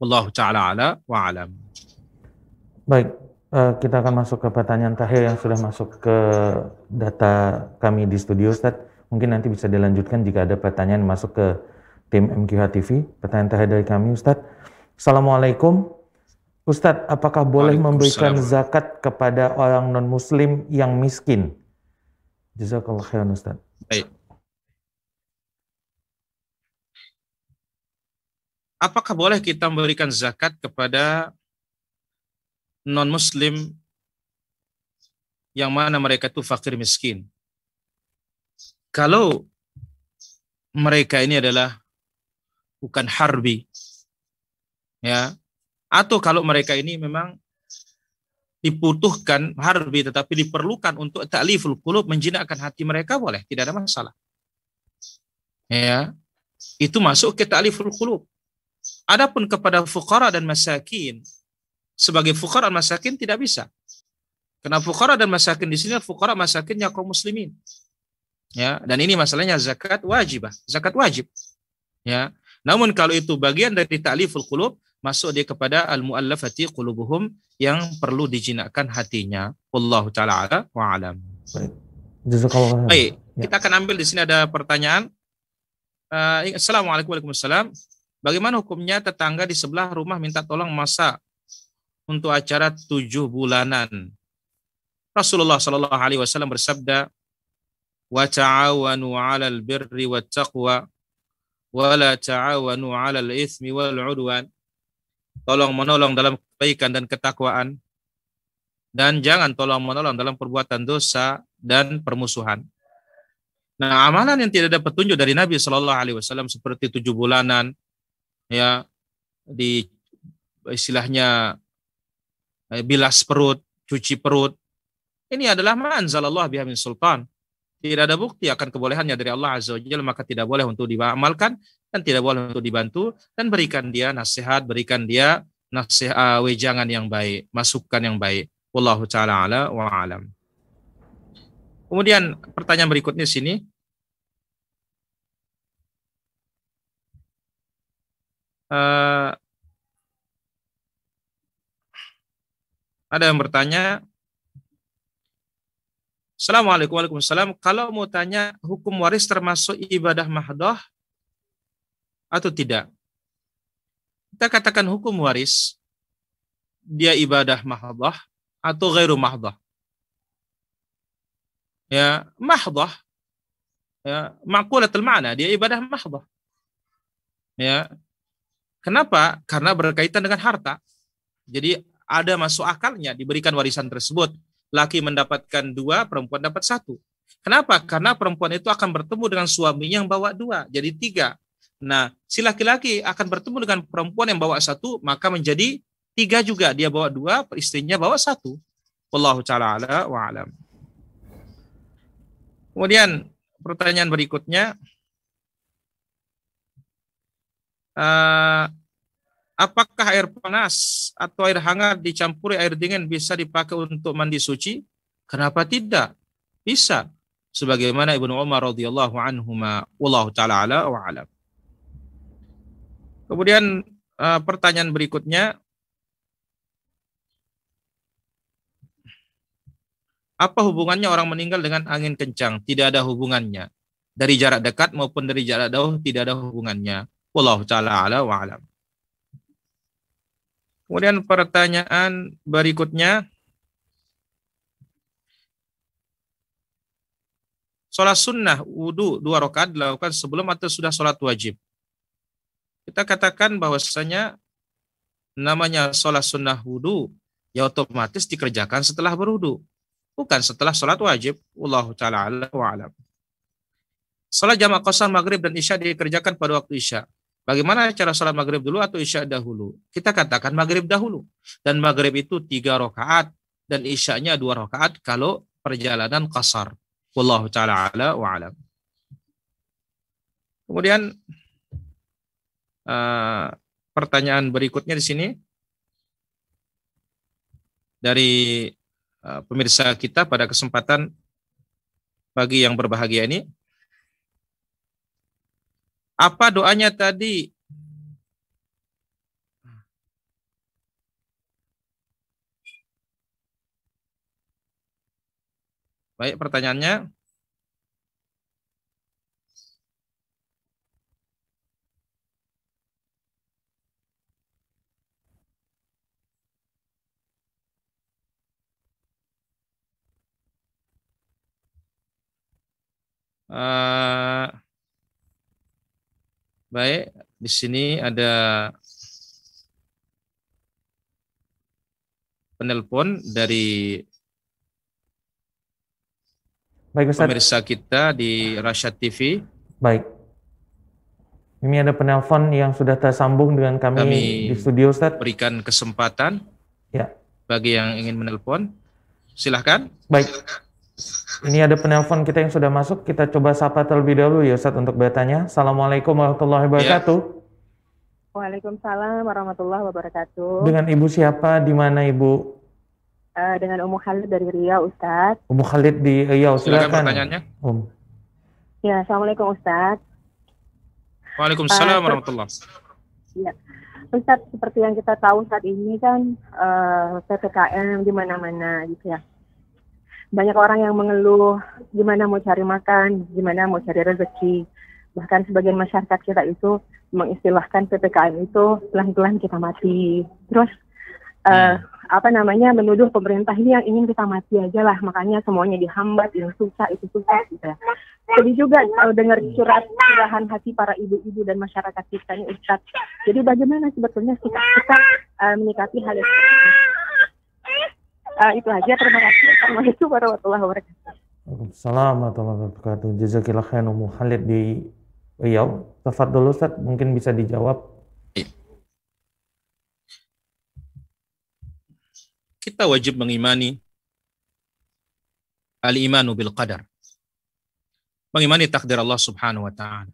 Wallahu ta'ala ala wa alam. Baik, eh, kita akan masuk ke pertanyaan terakhir yang sudah masuk ke data kami di studio, Ustaz. Mungkin nanti bisa dilanjutkan jika ada pertanyaan masuk ke tim MQH TV. Pertanyaan terakhir dari kami, Ustaz. Assalamualaikum. Ustadz, apakah boleh memberikan zakat kepada orang non-muslim yang miskin? Jazakallah khairan Ustadz. Baik. Apakah boleh kita memberikan zakat kepada non-muslim yang mana mereka itu fakir miskin? Kalau mereka ini adalah bukan harbi, ya atau kalau mereka ini memang dibutuhkan harbi tetapi diperlukan untuk ta'liful qulub menjinakkan hati mereka boleh, tidak ada masalah. Ya. Itu masuk ke ta'liful qulub. Adapun kepada fuqara dan masakin sebagai fuqara dan masakin tidak bisa. Karena fuqara dan masakin di sini fuqara masakinnya kaum muslimin. Ya, dan ini masalahnya zakat wajibah, zakat wajib. Ya. Namun kalau itu bagian dari ta'liful qulub, masuk dia kepada al-muallafati qulubuhum yang perlu dijinakkan hatinya. Wallahu taala ala wa alam. Baik. Baik, ya. kita akan ambil di sini ada pertanyaan. Uh, Assalamualaikum warahmatullahi Bagaimana hukumnya tetangga di sebelah rumah minta tolong masak untuk acara tujuh bulanan? Rasulullah Shallallahu Alaihi Wasallam bersabda, "Wa ta'awanu 'alal birri wat taqwa, wa la ta'awanu 'alal itsmi wal 'udwan." Tolong menolong dalam kebaikan dan ketakwaan dan jangan tolong menolong dalam perbuatan dosa dan permusuhan. Nah, amalan yang tidak ada petunjuk dari Nabi Shallallahu Alaihi Wasallam seperti tujuh bulanan, ya di istilahnya eh, bilas perut, cuci perut, ini adalah manzalallah bihamin sultan. Tidak ada bukti akan kebolehannya dari Allah Azza wa Jalla, maka tidak boleh untuk diamalkan dan tidak boleh untuk dibantu dan berikan dia nasihat, berikan dia nasihat uh, wejangan yang baik, masukan yang baik. Wallahu taala ala wa alam. Kemudian pertanyaan berikutnya sini. Uh, ada yang bertanya, Assalamualaikum warahmatullahi Kalau mau tanya hukum waris termasuk ibadah mahdoh atau tidak. Kita katakan hukum waris, dia ibadah mahdah atau gairu mahdah. Ya, mahdah. Ya, maqulatul ma'na, dia ibadah mahdah. Ya. Kenapa? Karena berkaitan dengan harta. Jadi ada masuk akalnya diberikan warisan tersebut. Laki mendapatkan dua, perempuan dapat satu. Kenapa? Karena perempuan itu akan bertemu dengan suaminya yang bawa dua, jadi tiga. Nah, si laki-laki akan bertemu dengan perempuan yang bawa satu, maka menjadi tiga juga. Dia bawa dua, istrinya bawa satu. Wallahu ta'ala ala wa alam. Kemudian pertanyaan berikutnya. Uh, apakah air panas atau air hangat dicampuri air dingin bisa dipakai untuk mandi suci? Kenapa tidak? Bisa. Sebagaimana Ibnu Umar radhiyallahu anhu wallahu taala ala wa alam. Kemudian uh, pertanyaan berikutnya, apa hubungannya orang meninggal dengan angin kencang? Tidak ada hubungannya. Dari jarak dekat maupun dari jarak jauh tidak ada hubungannya. Wallahu taala ala wa alam. Kemudian pertanyaan berikutnya, Sholat sunnah wudhu dua rakaat dilakukan sebelum atau sudah sholat wajib. Kita katakan bahwasanya namanya sholat sunnah wudhu ya otomatis dikerjakan setelah berwudhu. Bukan setelah sholat wajib. Allah ta'ala alam. Sholat jamak kosar maghrib dan isya dikerjakan pada waktu isya. Bagaimana cara sholat maghrib dulu atau isya dahulu? Kita katakan maghrib dahulu. Dan maghrib itu tiga rakaat dan isyanya dua rakaat kalau perjalanan kasar. Wallahu taala ala wa. Kemudian uh, pertanyaan berikutnya di sini dari uh, pemirsa kita pada kesempatan pagi yang berbahagia ini. Apa doanya tadi? Baik, pertanyaannya. Uh, baik, di sini ada penelpon dari Baik Ustaz. Pemirsa kita di Rasyad TV. Baik. Ini ada penelpon yang sudah tersambung dengan kami, kami di studio Ustaz. Berikan kesempatan ya. bagi yang ingin menelpon. Silahkan. Baik. Ini ada penelpon kita yang sudah masuk. Kita coba sapa terlebih dahulu ya Ustaz untuk bertanya. Assalamualaikum warahmatullahi wabarakatuh. Ya. Waalaikumsalam warahmatullahi wabarakatuh. Dengan Ibu siapa? Di mana Ibu? Uh, dengan Ummu Khalid dari Riau, Ustaz. Ummu Khalid di Riau, silakan. silakan pertanyaannya. Um. Ya, Assalamualaikum Ustaz. Waalaikumsalam uh, warahmatullahi Ya. Ustaz, seperti yang kita tahu saat ini kan uh, eh, PPKM di mana-mana gitu ya. Banyak orang yang mengeluh gimana mau cari makan, gimana mau cari rezeki. Bahkan sebagian masyarakat kita itu mengistilahkan PPKM itu pelan-pelan kita mati. Terus uh, apa namanya menuduh pemerintah ini yang ingin kita mati aja lah makanya semuanya dihambat yang susah itu susah gitu ya jadi juga uh, dengar surat curahan hati para ibu-ibu dan masyarakat kita ini Ustaz jadi bagaimana sebetulnya kita kita uh, menyikapi hal itu uh, itu aja. Terima kasih. Assalamualaikum warahmatullahi wabarakatuh. Assalamualaikum warahmatullahi wabarakatuh. Jazakillah khairan Ummu Khalid di Riau. Dulu Ustaz mungkin bisa dijawab. Kita wajib mengimani al-imanu bil qadar. Mengimani takdir Allah Subhanahu wa taala.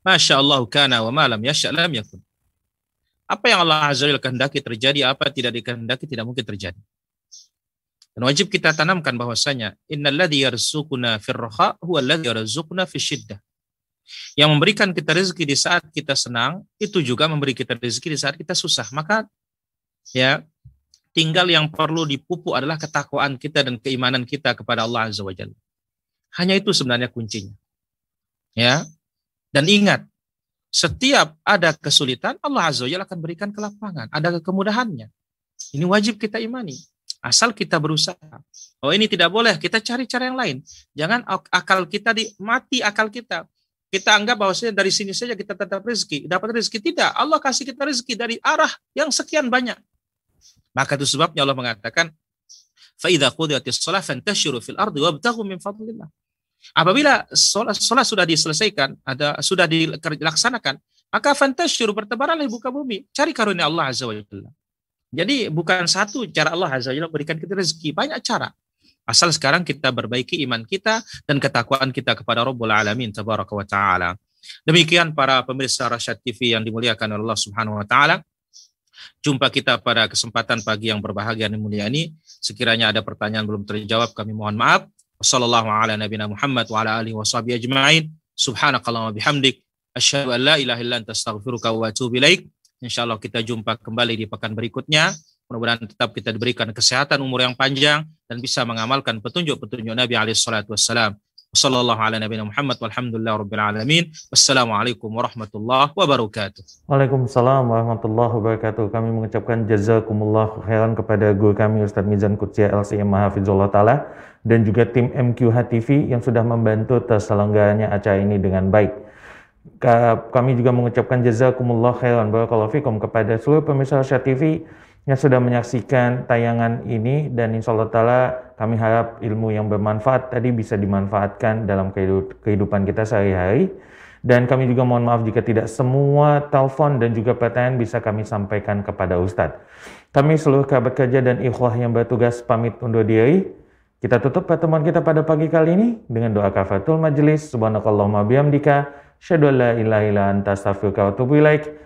Masya Allah kana wa malam yasha lam yakun. Apa yang Allah Azza wa kehendaki terjadi, apa tidak dikehendaki tidak mungkin terjadi. Dan wajib kita tanamkan bahwasanya innalladzi yarzuquna firraha huwa alladzi yarzuquna fisyiddah. Yang memberikan kita rezeki di saat kita senang, itu juga memberi kita rezeki di saat kita susah. Maka ya tinggal yang perlu dipupuk adalah ketakwaan kita dan keimanan kita kepada Allah Azza wa Jalla. Hanya itu sebenarnya kuncinya. Ya. Dan ingat, setiap ada kesulitan, Allah Azza wa Jalla akan berikan kelapangan, ada kemudahannya. Ini wajib kita imani. Asal kita berusaha. Oh ini tidak boleh, kita cari cara yang lain. Jangan akal kita di, mati akal kita. Kita anggap bahwasanya dari sini saja kita tetap rezeki. Dapat rezeki. Tidak, Allah kasih kita rezeki dari arah yang sekian banyak. Maka itu sebabnya Allah mengatakan, فَإِذَا قُضِيَتِ الصَّلَةِ فَانْتَشِرُوا فِي الْأَرْضِ وَابْتَغُوا مِنْ فَضْلِ اللَّهِ Apabila sholat, sholat sudah diselesaikan, ada sudah dilaksanakan, maka fantasyiru bertebaranlah buka bumi, cari karunia Allah Azza wa Jalla. Jadi bukan satu cara Allah Azza wa Jalla berikan kita rezeki, banyak cara. Asal sekarang kita perbaiki iman kita dan ketakwaan kita kepada Rabbul Alamin tabaraka wa taala. Demikian para pemirsa Rasyad TV yang dimuliakan oleh Allah Subhanahu wa taala. Jumpa kita pada kesempatan pagi yang berbahagia dan mulia ini. Sekiranya ada pertanyaan belum terjawab, kami mohon maaf. Wassalamualaikum warahmatullahi wabarakatuh. Muhammad wa ala alihi wa ajma'in. Subhanakallahumma bihamdik. Asyhadu an la ilaha illa anta astaghfiruka wa atubu ilaik. Insyaallah kita jumpa kembali di pekan berikutnya. Mudah-mudahan tetap kita diberikan kesehatan umur yang panjang dan bisa mengamalkan petunjuk-petunjuk Nabi alaihi salatu wassalam. Wassallallahu ala Muhammad rabbil alamin. Wassalamualaikum warahmatullahi wabarakatuh. Waalaikumsalam warahmatullahi wabarakatuh. Kami mengucapkan jazakumullah khairan kepada guru kami Ustadz Mizan Kutsia LCM Mahafizullah Ta'ala dan juga tim MQH TV yang sudah membantu terselenggaranya acara ini dengan baik. Kami juga mengucapkan jazakumullah khairan barakallahu fikum kepada seluruh pemirsa Syah TV yang sudah menyaksikan tayangan ini dan insya Allah ta'ala kami harap ilmu yang bermanfaat tadi bisa dimanfaatkan dalam kehidupan kita sehari-hari dan kami juga mohon maaf jika tidak semua telepon dan juga pertanyaan bisa kami sampaikan kepada Ustadz. Kami seluruh kerabat kerja dan ikhwah yang bertugas pamit undur diri. Kita tutup pertemuan kita pada pagi kali ini dengan doa kafatul majelis. Subhanakallahumma bihamdika. Syadu la ilaha illa anta wa atubu ilaik.